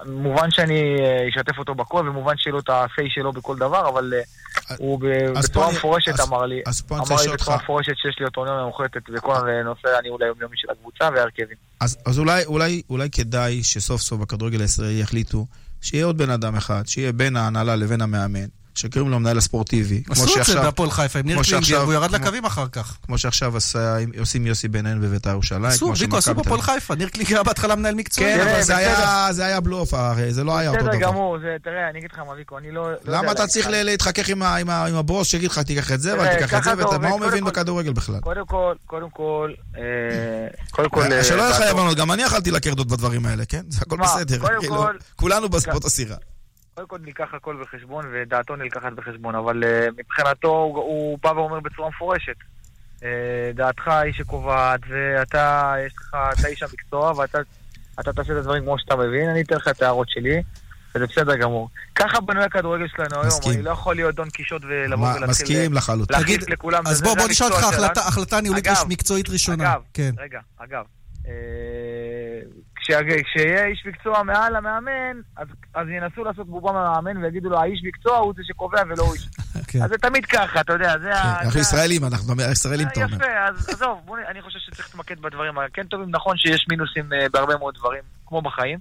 מובן שאני אה, אשתף אותו בכל, ומובן שיהיה לו את ה-say שלו בכל דבר, אבל אה, הוא בצורה מפורשת אמר לי, אמר לי בצורה. מפורשת שיש לי אוטונומיה מוחלטת בכל נושא הניהול היומיומי של הקבוצה וההרכבים. אז, אולי כדאי שסוף סוף בכדורגל הישראלי יחליטו שיהיה עוד בן אדם אחד, שיהיה בין ההנהלה לבין המאמן, שקוראים לו המנהל הספורטיבי. כמו עשו את זה בהפועל חיפה עם ניר קלינגר, והוא ירד כמו- לקווים אחר כך. כמו שעכשיו עשה, עושים יוסי בן עין בבית"ר ירושלים. עשו, ויקו, עשו בהפועל. חיפה. ניר קלינגר היה בהתחלה מנהל מקצועי. כן, אבל זה בסדר. היה, זה היה בלוף, הרי זה לא היה אותו בסדר דבר. גמור, זה- תראה, אני אגיד לך מה, ויקו, אני לא... לא למה אתה צריך להתחכך עם הבוס שיגיד לך תיקח את זה ואל תיקח את זה, ואתה-. מה הוא מבין בכדורגל בכלל? קודם כל, קודם כל, אה, קודם כל... אה, שלא יהיה לך הבנות, גם אני אכלתי לקרדות בדברים האלה, כן? זה הכל מה, בסדר. קודם כל- כולנו בספורט הסירה. קודם כל ניקח הכל בחשבון, ודעתו נלקחת בחשבון, אבל uh, מבחינתו הוא, הוא בא ואומר בצורה מפורשת. Uh, דעתך היא שקובעת, ואתה, יש לך, אתה איש המקצוע, ואתה אתה תעשה את הדברים כמו שאתה מבין, אני אתן לך את ההערות שלי, וזה בסדר גמור. ככה בנוי הכדורגל שלנו היום. אני לא יכול להיות דון קישוט ולבוא ולהתחיל... מסכים לחלוטין. להחליף לכולם. אז בוא, בוא נשאל אותך החלטה- ניהולית אגב, מקצועית ראשונה. אגב, כן. רגע, אגב, אה, כשיהיה איש מקצוע מעל המאמן, אז, אז ינסו לעשות בובה מהמאמן ויגידו לו, האיש מקצוע הוא זה שקובע ולא הוא איש. כן. אז זה תמיד ככה, אתה יודע, זה ה... אנחנו ישראלים, אנחנו ישראלים, אתה אומר. יפה, אז עזוב, בוא, אני חושב שצריך להתמקד בדברים הכן טובים. נכון שיש מינוסים אה, בהרבה מאוד דברים, כמו בחיים,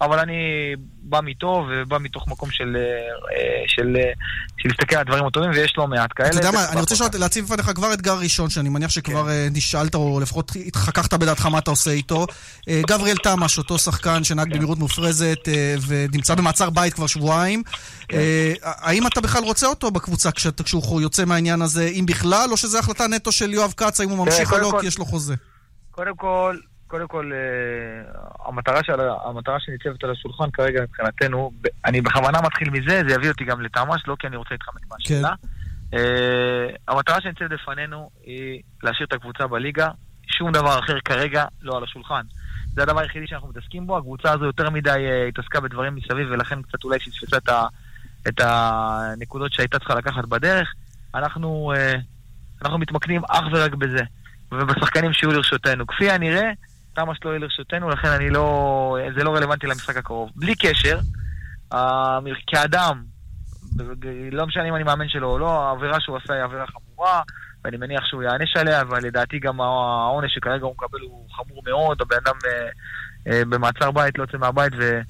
אבל אני בא מטוב ובא מתוך מקום של, אה, של, אה, של להסתכל על הדברים הטובים, ויש לא מעט כאלה. אתה יודע מה, אני רוצה להציב בפניך כבר אתגר ראשון, שאני מניח שכבר אה, נשאלת, או לפחות התחככת בדעתך מה אתה עושה איתו. אה, גבריאל תמש, אותו שחקן שנהג במהירות מופרזת אה, ונמצא במעצר בית כבר שבועיים. אה, האם אתה בכלל רוצה אותו בקבוצה כשהוא יוצא מהעניין הזה, אם בכלל, או שזו החלטה נטו של יואב כץ, האם הוא ממשיך או לא, כי יש לו חוזה? קודם כל, קודם כל, אה, המטרה, של, המטרה שניצבת על השולחן כרגע מבחינתנו, אני בכוונה מתחיל מזה, זה יביא אותי גם לתמ"ש, לא כי אני רוצה להתחמק מהשאלה. אה, המטרה שניצבת בפנינו היא להשאיר את הקבוצה בליגה, שום דבר אחר כרגע לא על השולחן. זה הדבר היחידי שאנחנו מתעסקים בו, הקבוצה הזו יותר מדי אה, התעסקה בדברים מסביב, ולכן קצת אולי פספסה את, ה- את הנקודות שהייתה צריכה לקחת בדרך. אנחנו, אנחנו מתמקדים אך ורק בזה, ובשחקנים שיהיו לרשותנו. כפי הנראה, תמ"ש לא יהיה לרשותנו, לכן אני לא... זה לא רלוונטי למשחק הקרוב. בלי קשר, כאדם, לא משנה אם אני מאמן שלו או לא, העבירה שהוא עשה היא עבירה חמורה, ואני מניח שהוא יענש עליה, אבל לדעתי גם העונש שכרגע הוא מקבל הוא חמור מאוד, הבן אדם אה, אה, במעצר בית, לא יוצא מהבית, ו,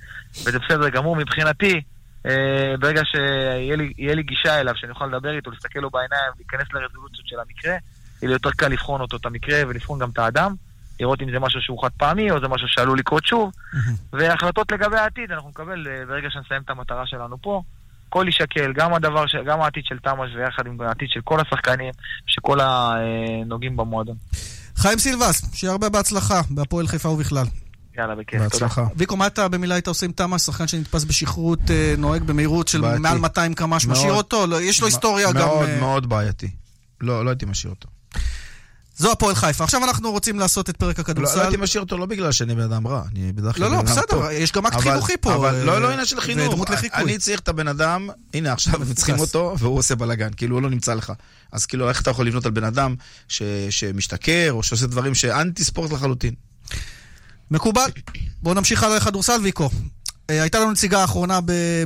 וזה בסדר גמור. מבחינתי, אה, ברגע שיהיה לי, לי גישה אליו, שאני אוכל לדבר איתו, להסתכל לו בעיניים, להיכנס לרזולוציות של המקרה, יהיה לי יותר קל לבחון אותו, את המקרה, ולבחון גם את האדם, לראות אם זה משהו שהוא חד פעמי, או זה משהו שעלול לקרות שוב, והחלטות לגבי העתיד אנחנו נקבל אה, ברגע שנסיים את המטרה שלנו פה. הכל יישקל, גם הדבר, ש... גם העתיד של תמ"ש ויחד עם העתיד של כל השחקנים, של כל הנוגעים במועדון. חיים סילבס, שיהיה הרבה בהצלחה, בהפועל חיפה ובכלל. יאללה, בכיף, תודה. ויקו, מה אתה במילה היית עושה עם תמ"ש, שחקן שנתפס בשכרות, אה, נוהג במהירות של בעייתי. מעל 200 קמ"ש, משאיר מאוד. אותו? לא, יש לו היסטוריה גם... מאוד אה, מאוד בעייתי. לא, לא הייתי משאיר אותו. זו הפועל חיפה. עכשיו אנחנו רוצים לעשות את פרק לא, הכדורסל. לא הייתי משאיר אותו לא בגלל שאני בן אדם רע, אני בדרך כלל לא, לא, בסדר. יש גם אקט חינוכי פה, אבל אה, לא, לא עניין של חינוך. ודמות לחיקוי. אני צריך את הבן אדם, הנה עכשיו הם צריכים אותו, והוא עושה בלאגן, כאילו הוא לא נמצא לך. אז כאילו, איך אתה יכול לבנות על בן אדם ש- שמשתכר, או שעושה דברים שאנטי ספורט לחלוטין? מקובל. בואו נמשיך הלאה לכדורסל, ויקו. אה, הייתה לנו נציגה האחרונה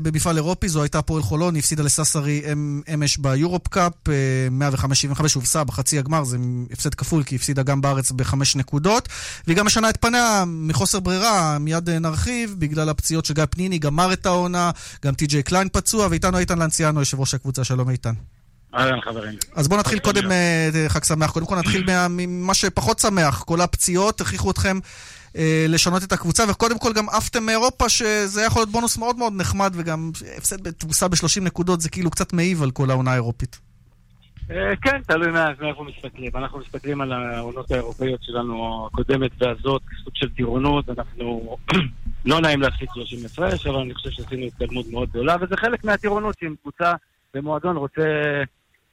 במפעל אירופי, זו הייתה הפועל חולון, היא הפסידה לססרי אמ- אמש ביורופ קאפ, אה, 105-75 הובסה בחצי הגמר, זה הפסד כפול, כי היא הפסידה גם בארץ בחמש נקודות, והיא גם משנה את פניה מחוסר ברירה, מיד אה, נרחיב, בגלל הפציעות של גיא פניני, גמר את העונה, גם טי.ג'יי קליין פצוע, ואיתנו איתן לנציאנו, יושב ראש הקבוצה, שלום איתן. אהלן חברים. אז בואו נתחיל קודם אה, חג שמח. קודם כל נתחיל מה- ממה שפחות שמח. כל הפציעות הכריחו אתכם אה, לשנות את הקבוצה, וקודם כל גם עפתם מאירופה, שזה יכול להיות בונוס מאוד מאוד נחמד, וגם הפסד בתבוסה ב-30 נקודות, זה כאילו קצת מעיב על כל העונה האירופית. אה, כן, תלוי מאיפה מסתכלים. אנחנו מסתכלים על העונות האירופאיות שלנו, הקודמת והזאת, סוג של טירונות. אנחנו לא נעים להפסיד 30 הפרש, אבל אני חושב שעשינו התקדמות מאוד גדולה, וזה חלק מהטירונות שאם קבוצה במועדון רוצה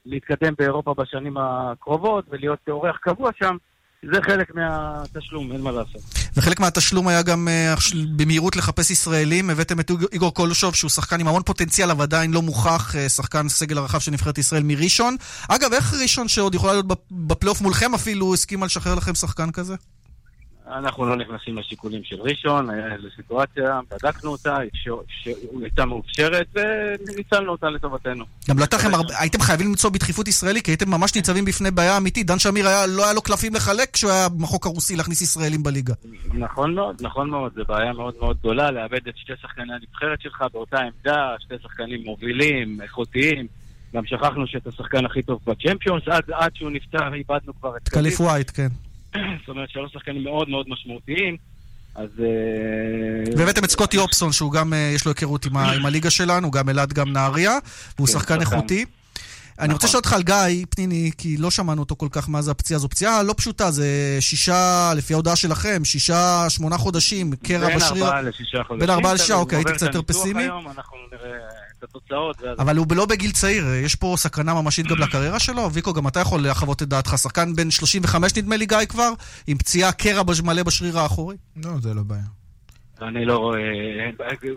להתקדם באירופה בשנים הקרובות ולהיות אורח קבוע שם, זה חלק מהתשלום, אין מה לעשות. וחלק מהתשלום היה גם אה, במהירות לחפש ישראלים. הבאתם את איגור- קולושוב, שהוא שחקן עם המון פוטנציאל, אבל עדיין לא מוכח, אה, שחקן סגל הרחב של נבחרת ישראל מראשון. אגב, איך ראשון, שעוד יכולה להיות בפ- בפלייאוף מולכם אפילו, הסכימה לשחרר לכם שחקן כזה? אנחנו לא נכנסים לשיקולים של ראשון, היה איזו סיטואציה, בדקנו אותה, שהיא הייתה מאופשרת, וניצלנו אותה לטובתנו. גם לכם הייתם חייבים למצוא בדחיפות ישראלי, כי הייתם ממש ניצבים בפני בעיה אמיתית. דן שמיר היה, לא היה לו קלפים לחלק כשהוא היה בחוק הרוסי להכניס ישראלים בליגה. נכון מאוד, נכון מאוד, זו בעיה מאוד מאוד גדולה לאבד את שתי שחקני הנבחרת שלך באותה עמדה, שתי שחקנים מובילים, איכותיים. גם שכחנו שאת השחקן הכי טוב בצ'מפיונס, עד, עד שהוא נפטר איבדנו כבר את קליף ווייט, כן. זאת אומרת, שלוש שחקנים מאוד מאוד משמעותיים, אז... אה, והבאתם את סקוטי אופסון, שהוא גם, אה, יש לו היכרות עם ה- עם הליגה שלנו, גם אלעד, גם נהריה, והוא כן, שחקן. איכותי. אני רוצה לשאול אותך על גיא פניני, כי לא שמענו אותו כל כך מה זה הפציעה. זו פציעה לא פשוטה, זה שישה, לפי ההודעה שלכם, שישה, שמונה חודשים, קרע בין בשריר. ארבעה לשישה חודשים. בין ארבעה לשישה, אוקיי, הייתי קצת יותר פסימי. היום, אנחנו נראה את התוצאות. ואז- אבל הוא לא בגיל צעיר, יש פה סכנה ממשית גם לקריירה שלו. ויקו, גם אתה יכול לחוות את דעתך. שחקן בן 35 נדמה לי, גיא כבר, עם פציעה קרע מלא בשריר האחורי. לא, זה לא בעיה. אני לא רואה...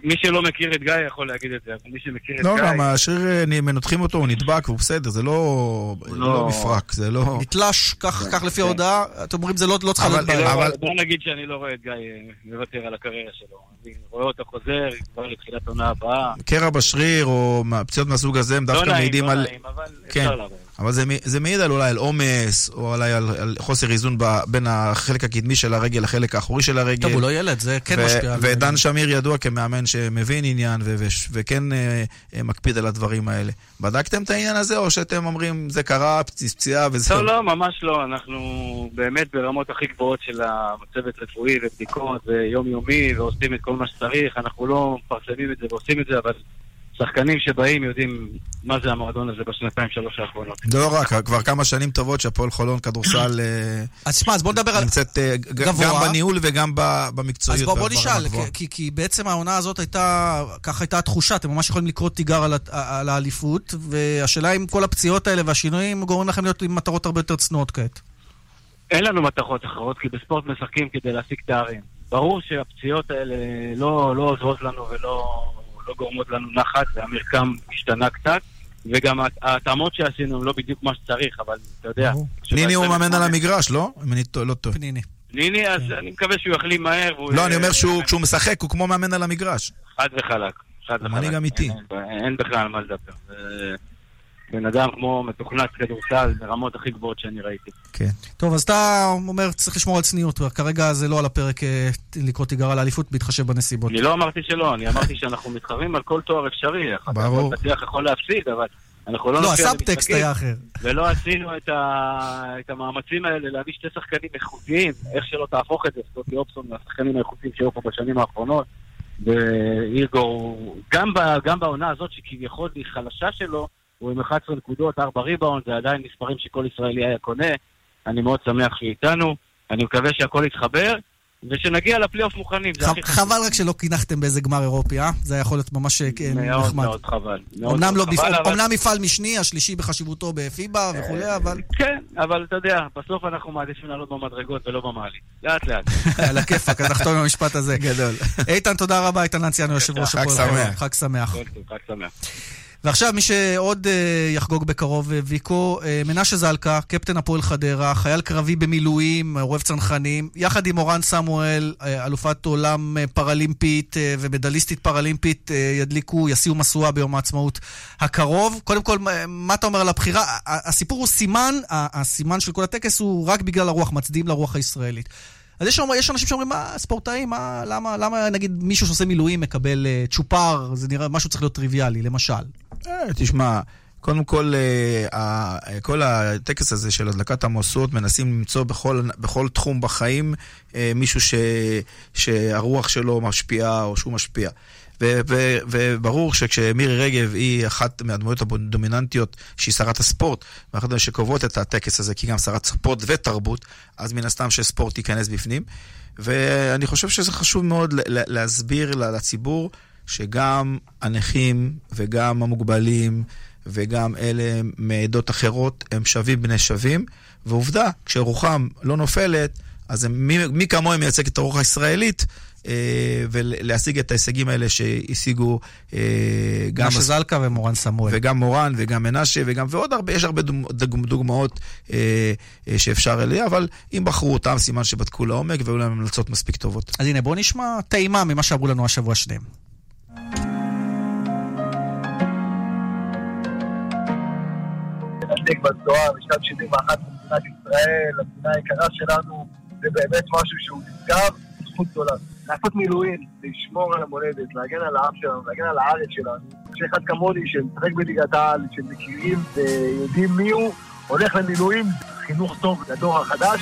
מי שלא מכיר את גיא יכול להגיד את זה, אבל מי שמכיר את לא, גיא... גם השריר, אה, מנתחים אותו, הוא נדבק, והוא בסדר, זה לא לא מפרק, זה לא... נתלש, כך כך לפי ההודעה, אתם אומרים זה לא לא צריכה להיות אני לא- בעיה. בוא נגיד שאני לא רואה את גיא אה, מוותר על הקריירה שלו. אני רואה אותו חוזר כבר לתחילת העונה הבאה. קרע בשריר, או פציעות מהסוג הזה, הם לא דווקא נעים, מעידים לא על... נעים, אבל כן. אפשר לעבור. אבל זה, זה מעיד על אולי על עומס, או אולי על, על חוסר איזון ב, בין החלק הקדמי של הרגל לחלק האחורי של הרגל. טוב, הוא לא ילד, זה כן משפיע על... ודן שמיר ידוע כמאמן שמבין עניין ו- ו- וכן אה, אה, מקפיד על הדברים האלה. בדקתם את העניין הזה, או שאתם אומרים, זה קרה, פצ- פציעה וזהו? לא, לא, ממש לא. אנחנו באמת ברמות הכי גבוהות של הצוות רפואי ובדיקות ויומיומי ועושים את כל מה שצריך. אנחנו לא מפרסמים את זה ועושים את זה, אבל שחקנים שבאים יודעים מה זה המועדון הזה בשנתיים, שלוש האחרונות. לא רק, כבר כמה שנים טובות שהפועל חולון כדורסל אה, אז שמע, אז בוא נדבר על... נמצאת אה. גם בניהול וגם ב- אז במקצועיות. בוא, נשאל. כי, בעצם העונה הזאת הייתה, ככה הייתה התחושה, אתם ממש יכולים לקרוא תיגר על האליפות, והשאלה אם כל הפציעות האלה והשינויים גורמים לכם להיות עם מטרות הרבה יותר צנועות כעת. אין לנו מטרות אחרות, כי בספורט משחקים כדי להשיג תארים. ברור שהפציעות האלה לא, לא עוזרות לנו ולא לא גורמות לנו נחת, והמרקם השתנה קצת, וגם ההת- ההתאמות שעשינו הם לא בדיוק מה שצריך, אבל אתה יודע... ניני הוא מאמן על המגרש, לא? אם אני לא טועה. פניני. ניני, אז אני מקווה שהוא יחלים מהר. לא, אני אומר שהוא, כשהוא משחק, הוא כמו מאמן על המגרש. חד וחלק. חד וחלק. מנהיג אמיתי. אין, אין, בכלל על מה לדבר. בן אדם כמו מתוכנת כדורסל ברמות הכי גבוהות שאני ראיתי. כן. טוב, אז אתה אומר, צריך לשמור על צניעות, וכרגע זה לא על הפרק אה, לקרוא תיגר על האליפות, בהתחשב בנסיבות. אני לא אמרתי שלא, אני אמרתי שאנחנו מתחרים על כל תואר אפשרי. ברור. אתה יכול להפסיד, אבל אנחנו לא לא, הסאבטקסט היה אחר. ולא עשינו את, ה... את המאמצים האלה להביא שתי שחקנים איכותיים, איך שלא תהפוך את זה, סטוטי אופסון מהשחקנים האיכותיים שהיו פה בשנים האחרונות, ואירגור, גם, ב... גם בעונה הזאת שכביכול היא חלשה שלו, הוא עם 11 נקודות, 4 ריבאונד, זה עדיין מספרים שכל ישראלי היה קונה. אני מאוד שמח שהוא איתנו, אני מקווה שהכל יתחבר, ושנגיע לפלייאוף מוכנים, ח- חבל רק שלא קינחתם באיזה גמר אירופי, אה? זה היה יכול להיות ממש אה, מאוד נחמד. מאוד חבל. מאוד אמנם, מאוד לא חבל, בפ... אבל- אמנם מפעל משני, השלישי בחשיבותו בפיבה וכולי, אבל... כן, אבל אתה יודע, בסוף אנחנו מעדיפים לעלות במדרגות ולא במעלית. לאט לאט. על הכיפאק, אז נחתום עם המשפט הזה. גדול. איתן, תודה רבה, איתן לנציאנו, יושב ראש חג הפועל. חג שמח. חג שמח. ועכשיו, מי שעוד אה, יחגוג בקרוב, אה, ויקו, אה, מנשה זלקה, קפטן הפועל חדרה, חייל קרבי במילואים, עורב צנחנים, יחד עם אורן סמואל, אלופת עולם פרלימפית ומדליסטית פרלימפית, ידליקו, יסיעו משואה ביום העצמאות הקרוב. קודם כל, מה- אתה אומר על הבחירה? הסיפור הוא סימן, הסימן של כל הטקס הוא רק בגלל הרוח, מצדיעים לרוח הישראלית. אז יש, יש אנשים שאומרים, מה, ספורטאים, מה, למה, למה נגיד מישהו שעושה מילואים מקבל אה, צ'ופר, זה נראה, משהו צריך להיות טריוויאלי, למשל. אה, תשמע, קודם כל, אה, ה- כל הטקס הזה של הדלקת המשואות, מנסים למצוא בכל, בכל תחום בחיים אה, מישהו ש, שהרוח שלו משפיעה או שהוא משפיע. וברור שכשמירי רגב היא אחת מהדמויות הדומיננטיות, שהיא שרת הספורט, ואחת מהדמויות שקובעות את הטקס הזה, כי היא גם שרת ספורט ותרבות, אז מן הסתם שספורט ייכנס בפנים. ואני חושב שזה חשוב מאוד להסביר לציבור שגם הנכים וגם המוגבלים וגם אלה מעדות אחרות הם שווים בני שווים, ועובדה, כשרוחם לא נופלת, אז מי, מי כמוהם מייצג את הרוח הישראלית, אה, ולהשיג את ההישגים האלה שהשיגו אה, גם... משה זלקה ומורן סמואל. וגם מורן וגם מנשה וגם ועוד הרבה, יש הרבה דוג- דוג- דוגמאות אה, אה, שאפשר אליה, אבל אם בחרו אותם, סימן שבדקו לעומק והיו להם המלצות מספיק טובות. אז הנה, בואו נשמע טעימה ממה שאמרו לנו השבוע שניהם. בצואה בשנת 71 במדינת ישראל, המדינה היקרה שלנו, זה באמת משהו שהוא נשגב, זכות גדולה. לעשות מילואים, לשמור על המולדת, להגן על העם שלנו, להגן על הארץ שלנו. שאחד כמוני שמשחק בליגת העל, שמכירים ויודעים מי הוא, הולך למילואים, חינוך טוב לדור החדש.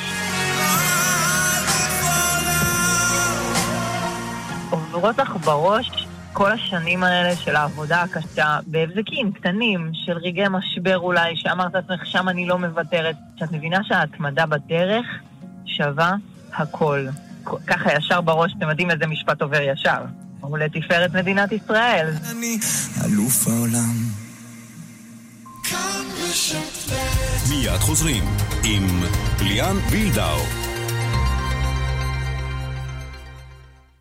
עוברות לך בראש כל השנים האלה של העבודה הקשה, בהבזקים קטנים, של רגעי משבר אולי, שאמרת לעצמך, שם אני לא מוותרת. שאת מבינה שההתמדה בדרך שווה הכל. ככה ישר בראש, אתם יודעים איזה משפט עובר ישר. הוא לתפארת מדינת ישראל. אלוף העולם. מיד חוזרים עם ליאן וילדאו.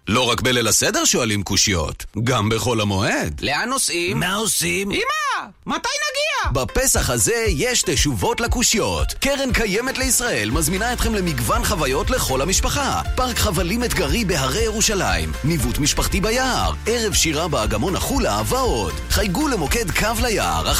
לא רק בליל הסדר שואלים קושיות, גם בחול המועד. לאן נוסעים? מה עושים? אמא! מתי נגיע? בפסח הזה יש תשובות לקושיות. קרן קיימת לישראל מזמינה אתכם למגוון חוויות לכל המשפחה. פארק חבלים אתגרי בהרי ירושלים, ניווט משפחתי ביער, ערב שירה באגמון החולה ועוד. חייגו למוקד קו ליער, 1-800-350-550,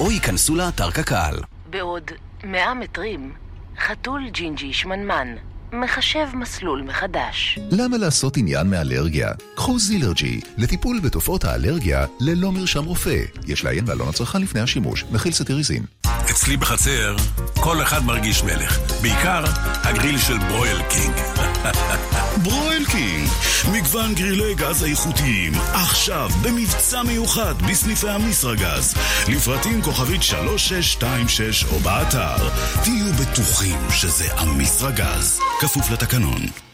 או ייכנסו לאתר קק"ל. בעוד 100 מטרים, חתול ג'ינג'י שמנמן מחשב מסלול מחדש. למה לעשות עניין מאלרגיה? קחו זילרג'י לטיפול בתופעות האלרגיה ללא מרשם רופא. יש לעיין בעלון הצרכן לפני השימוש. מכיל סטיריזין. אצלי בחצר, כל אחד מרגיש מלך. בעיקר הגריל של ברויל קינג. ברויל קינג, מגוון גרילי גז איכותיים, עכשיו במבצע מיוחד בסניפי אמישרגז. לפרטים כוכבית 3626 או באתר. תהיו בטוחים שזה המסרגז. כפוף לתקנון.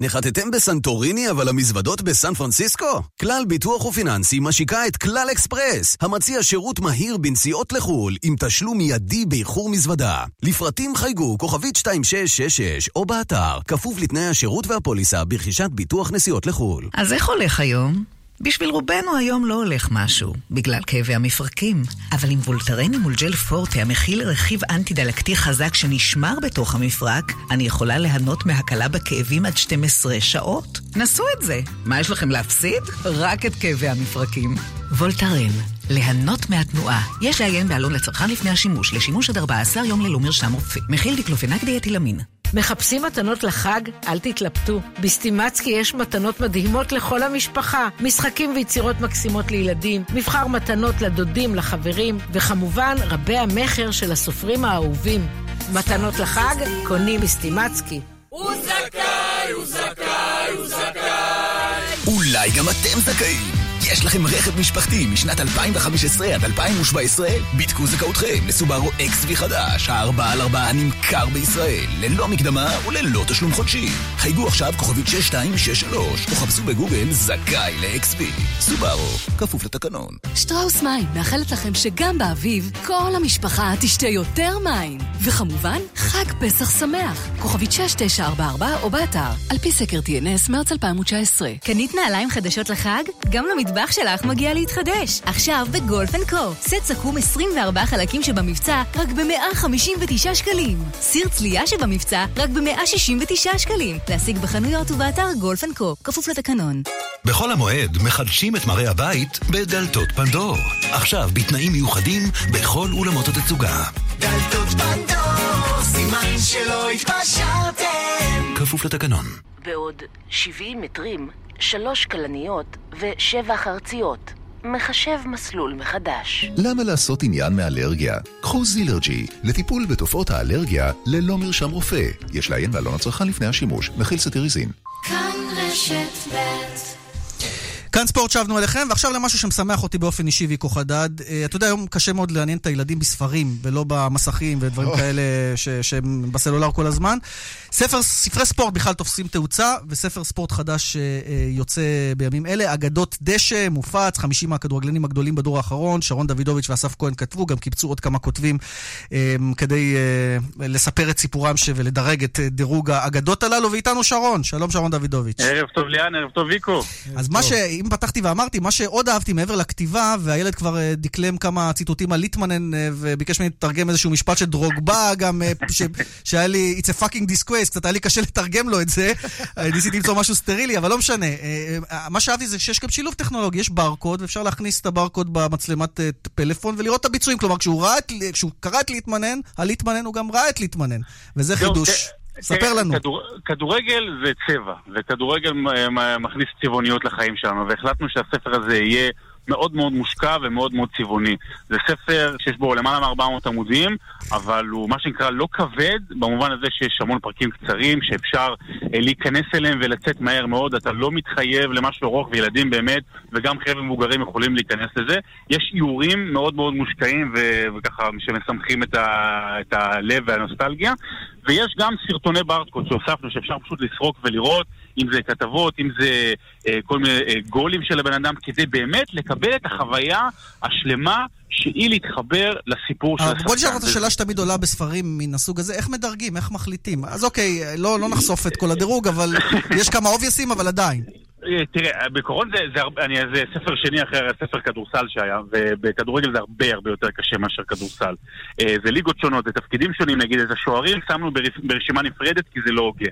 נחתתם בסנטוריני אבל המזוודות בסן פרנסיסקו? כלל ביטוח ופיננסי משיקה את כלל אקספרס, המציע שירות מהיר בנסיעות לחו"ל עם תשלום מיידי באיחור מזוודה. לפרטים חייגו כוכבית 2666 או באתר, כפוף לתנאי השירות והפוליסה ברכישת ביטוח נסיעות לחו"ל. אז איך הולך היום? בשביל רובנו היום לא הולך משהו, בגלל כאבי המפרקים. אבל עם וולטרן אימולג'ל פורטה המכיל רכיב אנטי-דלקתי חזק שנשמר בתוך המפרק, אני יכולה ליהנות מהקלה בכאבים עד 12 שעות. נסו את זה. מה יש לכם להפסיד? רק את כאבי המפרקים. וולטרן, ליהנות מהתנועה. יש לעיין בעלון לצרכן לפני השימוש, לשימוש עד 14 יום ללא מרשם רופא. מכיל דיקלופנק דיאטילמין. מחפשים מתנות לחג? אל תתלבטו. בסטימצקי יש מתנות מדהימות לכל המשפחה. משחקים ויצירות מקסימות לילדים, מבחר מתנות לדודים, לחברים, וכמובן רבי המכר של הסופרים האהובים. מתנות לחג? קונים בסטימצקי. הוא זכאי, הוא זכאי, הוא זכאי. אולי גם אתם זכאים. יש לכם רכב משפחתי משנת 2015 עד 2017? בדקו זכאותכם לסובארו XV חדש, הארבע על ארבע הנמכר בישראל, ללא מקדמה וללא תשלום חודשי. חייגו עכשיו כוכבית 6263, או חפשו בגוגל זכאי ל-XV. סובארו, כפוף לתקנון. שטראוס מים מאחלת לכם שגם באביב כל המשפחה תשתה יותר מים. וכמובן, חג פסח שמח. כוכבית 6944 או באתר, על פי סקר TNS מרץ 2019. קנית נעליים חדשות לחג? גם למטבח שלך מגיע להתחדש. עכשיו בגולף אנד קו. סט סכו"ם 24 חלקים שבמבצע רק ב-159 שקלים. סיר צלייה שבמבצע רק ב-169 שקלים. להשיג בחנויות ובאתר גולף אנד קו. כפוף לתקנון. בחול המועד מחדשים את מראה הבית בדלתות פנדור. עכשיו בתנאים מיוחדים בכל אולמות התצוגה. דלתות פנדור, סימן שלא התפשרתם. כפוף לתקנון. בעוד 70 מטרים, שלוש כלניות ושבע חרציות. מחשב מסלול מחדש. למה לעשות עניין מאלרגיה? קחו זילרג'י לטיפול בתופעות האלרגיה ללא מרשם רופא. יש לעיין בעלון הצרכן לפני השימוש. מכיל סטיריזין. כאן רשת ב' כאן ספורט שבנו אליכם, ועכשיו למשהו שמשמח אותי באופן אישי ויקו חדד. Uh, אתה יודע, היום קשה מאוד לעניין את הילדים בספרים, ולא במסכים ודברים oh. כאלה ש- שהם בסלולר כל הזמן. ספר, ספרי ספורט בכלל תופסים תאוצה, וספר ספורט חדש uh, uh, יוצא בימים אלה. אגדות דשא, מופץ, 50 מהכדורגלנים הגדולים בדור האחרון, שרון דוידוביץ' ואסף כהן כתבו, גם קיבצו עוד כמה כותבים כדי לספר את סיפורם ולדרג את דירוג האגדות הללו. ואיתנו שרון, שלום שרון דוידוביץ'. ערב טוב ליאן, ערב טוב ויקו. אז מה ש... אם פתחתי ואמרתי, מה שעוד אהבתי מעבר לכתיבה, והילד כבר uh, דקלם כמה ציטוטים על ליטמנן, uh, וביקש ממני לתרגם איזשהו משפט של דרוגבה, גם uh, ש... שהיה לי, it's a fucking disgrace, קצת היה לי קשה לתרגם לו את זה. ניסיתי למצוא משהו סטרילי, אבל לא משנה. מה שאהבתי זה שיש גם שילוב טכנולוגי, יש ברקוד, ואפשר להכניס את הברקוד במצלמת פלאפון ולראות את הביצועים. כלומר, כשהוא, ראה את, כשהוא קרא את ליטמנן, הליטמנן הוא גם ראה את ליטמנן. וזה חידוש. ספר לנו. כדור, כדורגל זה צבע, וכדורגל מכניס צבעוניות לחיים שלנו, והחלטנו שהספר הזה יהיה מאוד מאוד מושקע ומאוד מאוד צבעוני. זה ספר שיש בו למעלה מ-400 עמודים, אבל הוא מה שנקרא לא כבד, במובן הזה שיש המון פרקים קצרים שאפשר אה, להיכנס אליהם ולצאת מהר מאוד, אתה לא מתחייב למשהו ארוך, וילדים באמת, וגם חבר'ה מבוגרים יכולים להיכנס לזה. יש איורים מאוד מאוד מושקעים ו- וככה שמשמחים את, ה- את הלב והנוסטלגיה, ויש גם סרטוני ברקוד שהוספנו שאפשר פשוט לסרוק ולראות. אם זה כתבות, אם זה אה, כל מיני אה, גולים של הבן אדם, כדי באמת לקבל את החוויה השלמה שהיא להתחבר לסיפור של השחקן. בוא נשאל את השאלה שתמיד עולה בספרים מן הסוג הזה, איך מדרגים, איך מחליטים? אז אוקיי, לא, לא נחשוף את כל הדירוג, אבל יש כמה אובייסים, אבל עדיין. אה, תראה, בעיקרון זה, זה, אני, זה ספר שני אחרי הספר כדורסל שהיה, ובכדורגל זה הרבה הרבה יותר קשה מאשר כדורסל. אה, זה ליגות שונות, זה תפקידים שונים, נגיד את השוערים שמנו ברש- ברשימה נפרדת כי זה לא הוגן.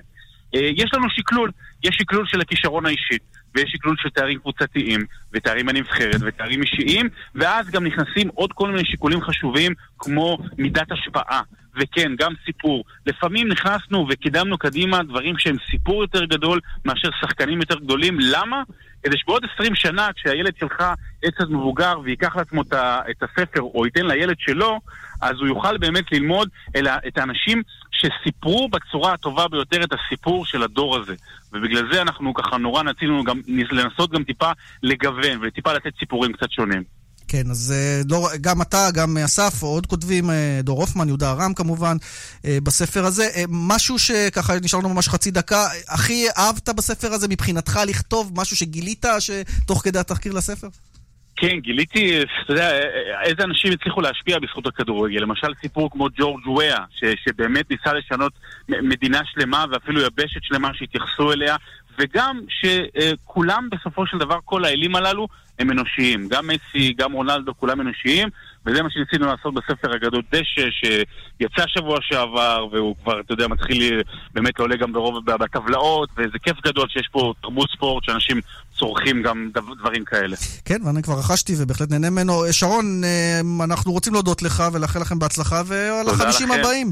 אה, יש לנו שקלול, יש שקלול של הכישרון האישי, ויש שקלול של תארים קבוצתיים, ותארים בנבחרת, ותארים אישיים, ואז גם נכנסים עוד כל מיני שיקולים חשובים, כמו מידת השפעה. וכן, גם סיפור. לפעמים נכנסנו וקידמנו קדימה דברים שהם סיפור יותר גדול מאשר שחקנים יותר גדולים. למה? כדי שבעוד 20 שנה, כשהילד שלך קצת מבוגר וייקח לעצמו את הספר, או ייתן לילד שלו, אז הוא יוכל באמת ללמוד את האנשים שסיפרו בצורה הטובה ביותר את הסיפור של הדור הזה. ובגלל זה אנחנו ככה נורא רצינו גם לנסות גם טיפה לגוון וטיפה לתת סיפורים קצת שונים. כן, אז אה, לא, גם אתה, גם אסף, עוד כותבים, אה, דור הופמן, יהודה ארם כמובן, אה, בספר הזה. משהו שככה נשאר לנו ממש חצי דקה, הכי אהבת בספר הזה מבחינתך לכתוב משהו שגילית שתוך כדי התחקיר לספר? כן, גיליתי, אתה יודע, איזה אנשים הצליחו להשפיע בזכות הכדורגל. למשל סיפור כמו ג'ורג' וויה, ש- שבאמת ניסה לשנות מדינה שלמה ואפילו יבשת שלמה שהתייחסו אליה, וגם שכולם בסופו של דבר, כל האלים הללו, הם אנושיים. גם מסי, גם רונלדו, כולם אנושיים, וזה מה שניסינו לעשות בספר הגדול דשא, שיצא שבוע שעבר, והוא כבר, אתה יודע, מתחיל באמת עולה גם ברוב בטבלאות, וזה כיף גדול שיש פה תרבות ספורט, שאנשים צורכים גם דב- דברים כאלה. כן, ואני כבר רכשתי ובהחלט נהנה ממנו. אה, שרון, אה, אנחנו רוצים להודות לך ולאחל לכם בהצלחה, ועל החמישים. הבאים.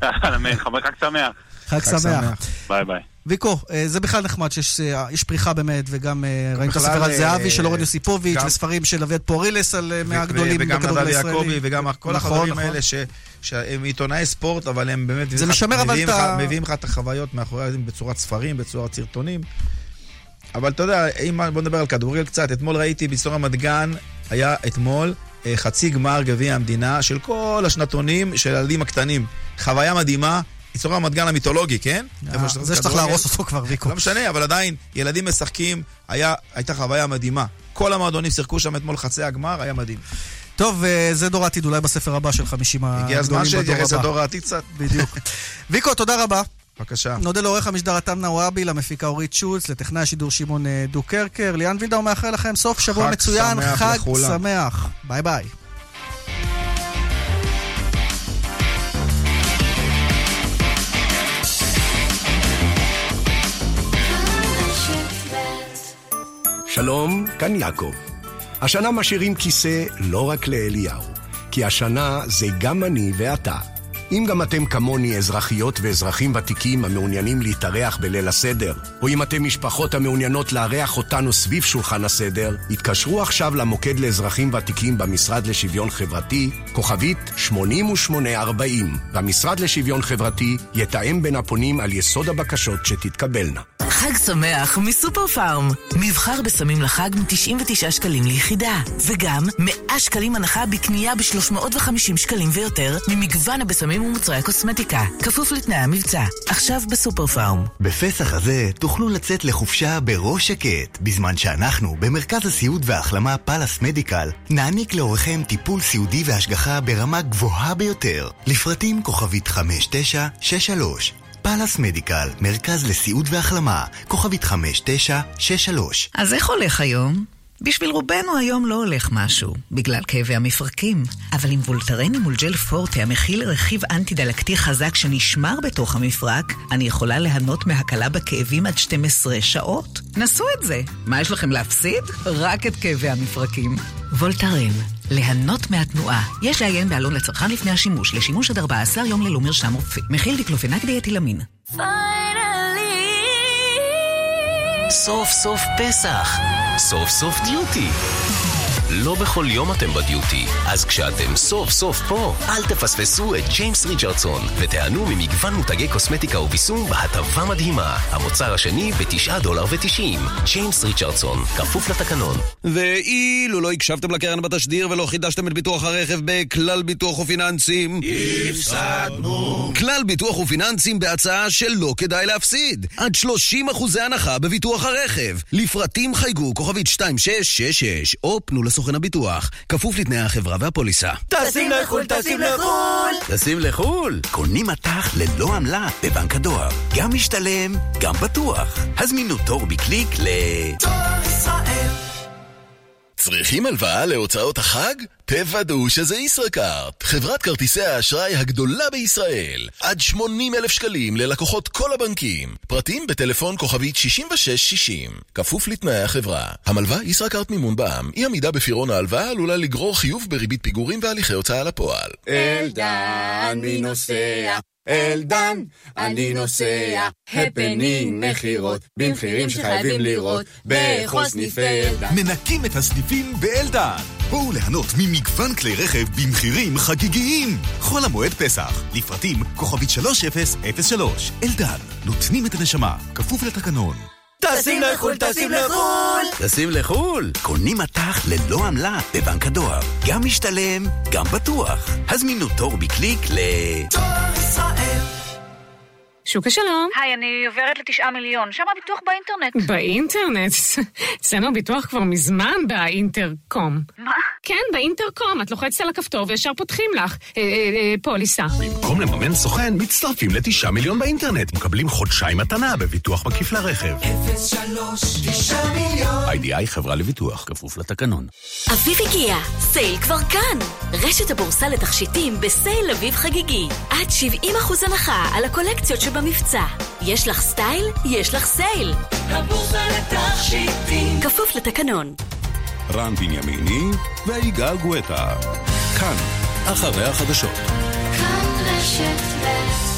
אמן, חג שמח. חג שמח. ביי ביי. ויקו, אה, זה בכלל נחמד שיש אה, פריחה באמת, וגם אה, ראינו את הספר על זהבי של אורן יוסיפוביץ', וספרים של אביעד פורילס על אה, ו- מהגדולים וגם בכדורגל נדב הישראלי. יעקבי וגם כל נכון, החברים נכון. האלה שהם עיתונאי ספורט, אבל הם באמת... זה משמר אבל מביאים את לך- את החוויות מאחורי זה בצורת ספרים, בצורת סרטונים. אבל אתה יודע, אם בוא נדבר על כדורגל קצת. אתמול ראיתי באצטדיון רמת גן, היה אתמול חצי גמר גביע המדינה של כל השנתונים של הילדים הקטנים. חוויה מדהימה. אצטדיון רמת גן המיתולוגי, כן? אה, זה שצריך. להרוס אותו כבר, ויקו. לא משנה, אבל עדיין, ילדים משחקים, הייתה חוויה מדהימה. כל המועדונים שיחקו שם אתמול חצי הגמר, היה מדהים. טוב, אה, זה דור העתיד, אולי בספר הבא של 50 הגדולים הגיע הזמן בדור שיתייחס הבא. לדור העתיד קצת. בדיוק. ויקו, תודה רבה. בבקשה. נודה לעורך המשדר התמנה וואבי, למפיקה אורית שולץ, לטכנאי השידור שמעון אה, דוקרקר. ליאן וילדאו מאחל לכם סוף שבוע חג מצוין, שמח חג לכולם. שמח. ביי ביי. שלום, כאן יעקב. השנה משאירים כיסא לא רק לאליהו, כי השנה זה גם אני ואתה. אם גם אתם כמוני אזרחיות ואזרחים ותיקים המעוניינים להתארח בליל הסדר, או אם אתם משפחות המעוניינות לארח אותנו סביב שולחן הסדר, התקשרו עכשיו למוקד לאזרחים ותיקים במשרד לשוויון חברתי, כוכבית 8840, והמשרד לשוויון חברתי יתאם בין הפונים על יסוד הבקשות שתתקבלנה. חג שמח מסופר פארם. מבחר בסמים לחג מ-99 שקלים ליחידה. וגם 100 שקלים הנחה בקנייה ב-350 שקלים ויותר ממגוון הבשמים ומוצרי הקוסמטיקה. כפוף לתנאי המבצע. עכשיו בסופר פארם. בפסח הזה תוכלו לצאת לחופשה בראש שקט, בזמן שאנחנו, במרכז הסיעוד וההחלמה פאלאס מדיקל, נעניק להוריכם טיפול סיעודי והשגחה ברמה גבוהה ביותר. לפרטים כוכבית 5963 פאלאס מדיקל, מרכז לסיעוד והחלמה, כוכבית 5963 אז איך הולך היום? בשביל רובנו היום לא הולך משהו, בגלל כאבי המפרקים. אבל עם וולטרן אימולג'ל פורטה המכיל רכיב אנטי-דלקתי חזק שנשמר בתוך המפרק, אני יכולה ליהנות מהקלה בכאבים עד 12 שעות. נסו את זה. מה יש לכם להפסיד? רק את כאבי המפרקים. וולטרן, ליהנות מהתנועה. יש לעיין בעלון לצרכן לפני השימוש, לשימוש עד 14 יום ללא מרשם רופא. מכיל דיקלופנק דיאטילמין. סוף סוף פסח, סוף סוף דיוטי. לא בכל יום אתם בדיוטי, אז כשאתם סוף סוף פה, אל תפספסו את ג'יימס ריצ'רדסון, ותיהנו ממגוון מותגי קוסמטיקה וביסום בהטבה מדהימה. המוצר השני ב-9 דולר ו-90. ג'יימס ריצ'רדסון, כפוף לתקנון. ואילו לא הקשבתם לקרן בתשדיר ולא חידשתם את ביטוח הרכב בכלל ביטוח ופיננסים, הפסדנו. כלל ביטוח ופיננסים בהצעה שלא כדאי להפסיד. עד 30 אחוזי הנחה בביטוח הרכב. לפרטים חייגו כוכבית 2666 או פנו לסוכן הביטוח. כפוף לתנאי החברה והפוליסה. טסים לחו"ל, טסים לחו"ל! טסים לחו"ל! קונים מטח ללא עמלה בבנק הדואר. גם משתלם, גם בטוח. הזמינו תור בקליק ל... ישראל. צריכים הלוואה להוצאות החג? תוודאו שזה ישראכרט, חברת כרטיסי האשראי הגדולה בישראל. עד 80 אלף שקלים ללקוחות כל הבנקים. פרטים בטלפון כוכבית 6660. כפוף לתנאי החברה. המלווה ישראכרט מימון בע"מ. אי עמידה בפירעון ההלוואה עלולה לגרור חיוב בריבית פיגורים והליכי הוצאה לפועל. אלדן, מי נוסע? אלדן, אני נוסע, הפנינג מכירות, במחירים שחייבים לראות, בכל סניפי אלדן. מנקים את הסניפים באלדן. בואו ליהנות ממגוון כלי רכב במחירים חגיגיים. חול המועד פסח, לפרטים כוכבית 3003. אלדן, נותנים את הנשמה, כפוף לתקנון. טסים לחו"ל, טסים לחו"ל! טסים לחו"ל! קונים מט"ח ללא עמלה בבנק הדואר. גם משתלם, גם בטוח. הזמינו תור בקליק ל... דואר ישראל. שוקה שלום. היי, אני עוברת לתשעה מיליון. שם הביטוח באינטרנט. באינטרנט? אצלנו הביטוח כבר מזמן באינטרקום. מה? כן, באינטרקום. את לוחצת על הכפתור וישר פותחים לך אה, אה, אה, פוליסה. במקום לממן סוכן, מצטרפים לתשעה מיליון באינטרנט. מקבלים חודשיים מתנה בביטוח מקיף לרכב. 03 9 מיליון. איי-די-איי חברה לביטוח, כפוף לתקנון. אביב הגיע, sale כבר כאן. רשת הבורסה לתכשיטים ב sale אביב חגיגי. עד 70% הנחה על הקולקציות שבמבצע. יש לך style? יש לך sale. הבורסה לתכשיטים. כפוף לתקנון. רן בנימיני ויגאל גואטה. כאן, אחרי החדשות. כאן רשת ב'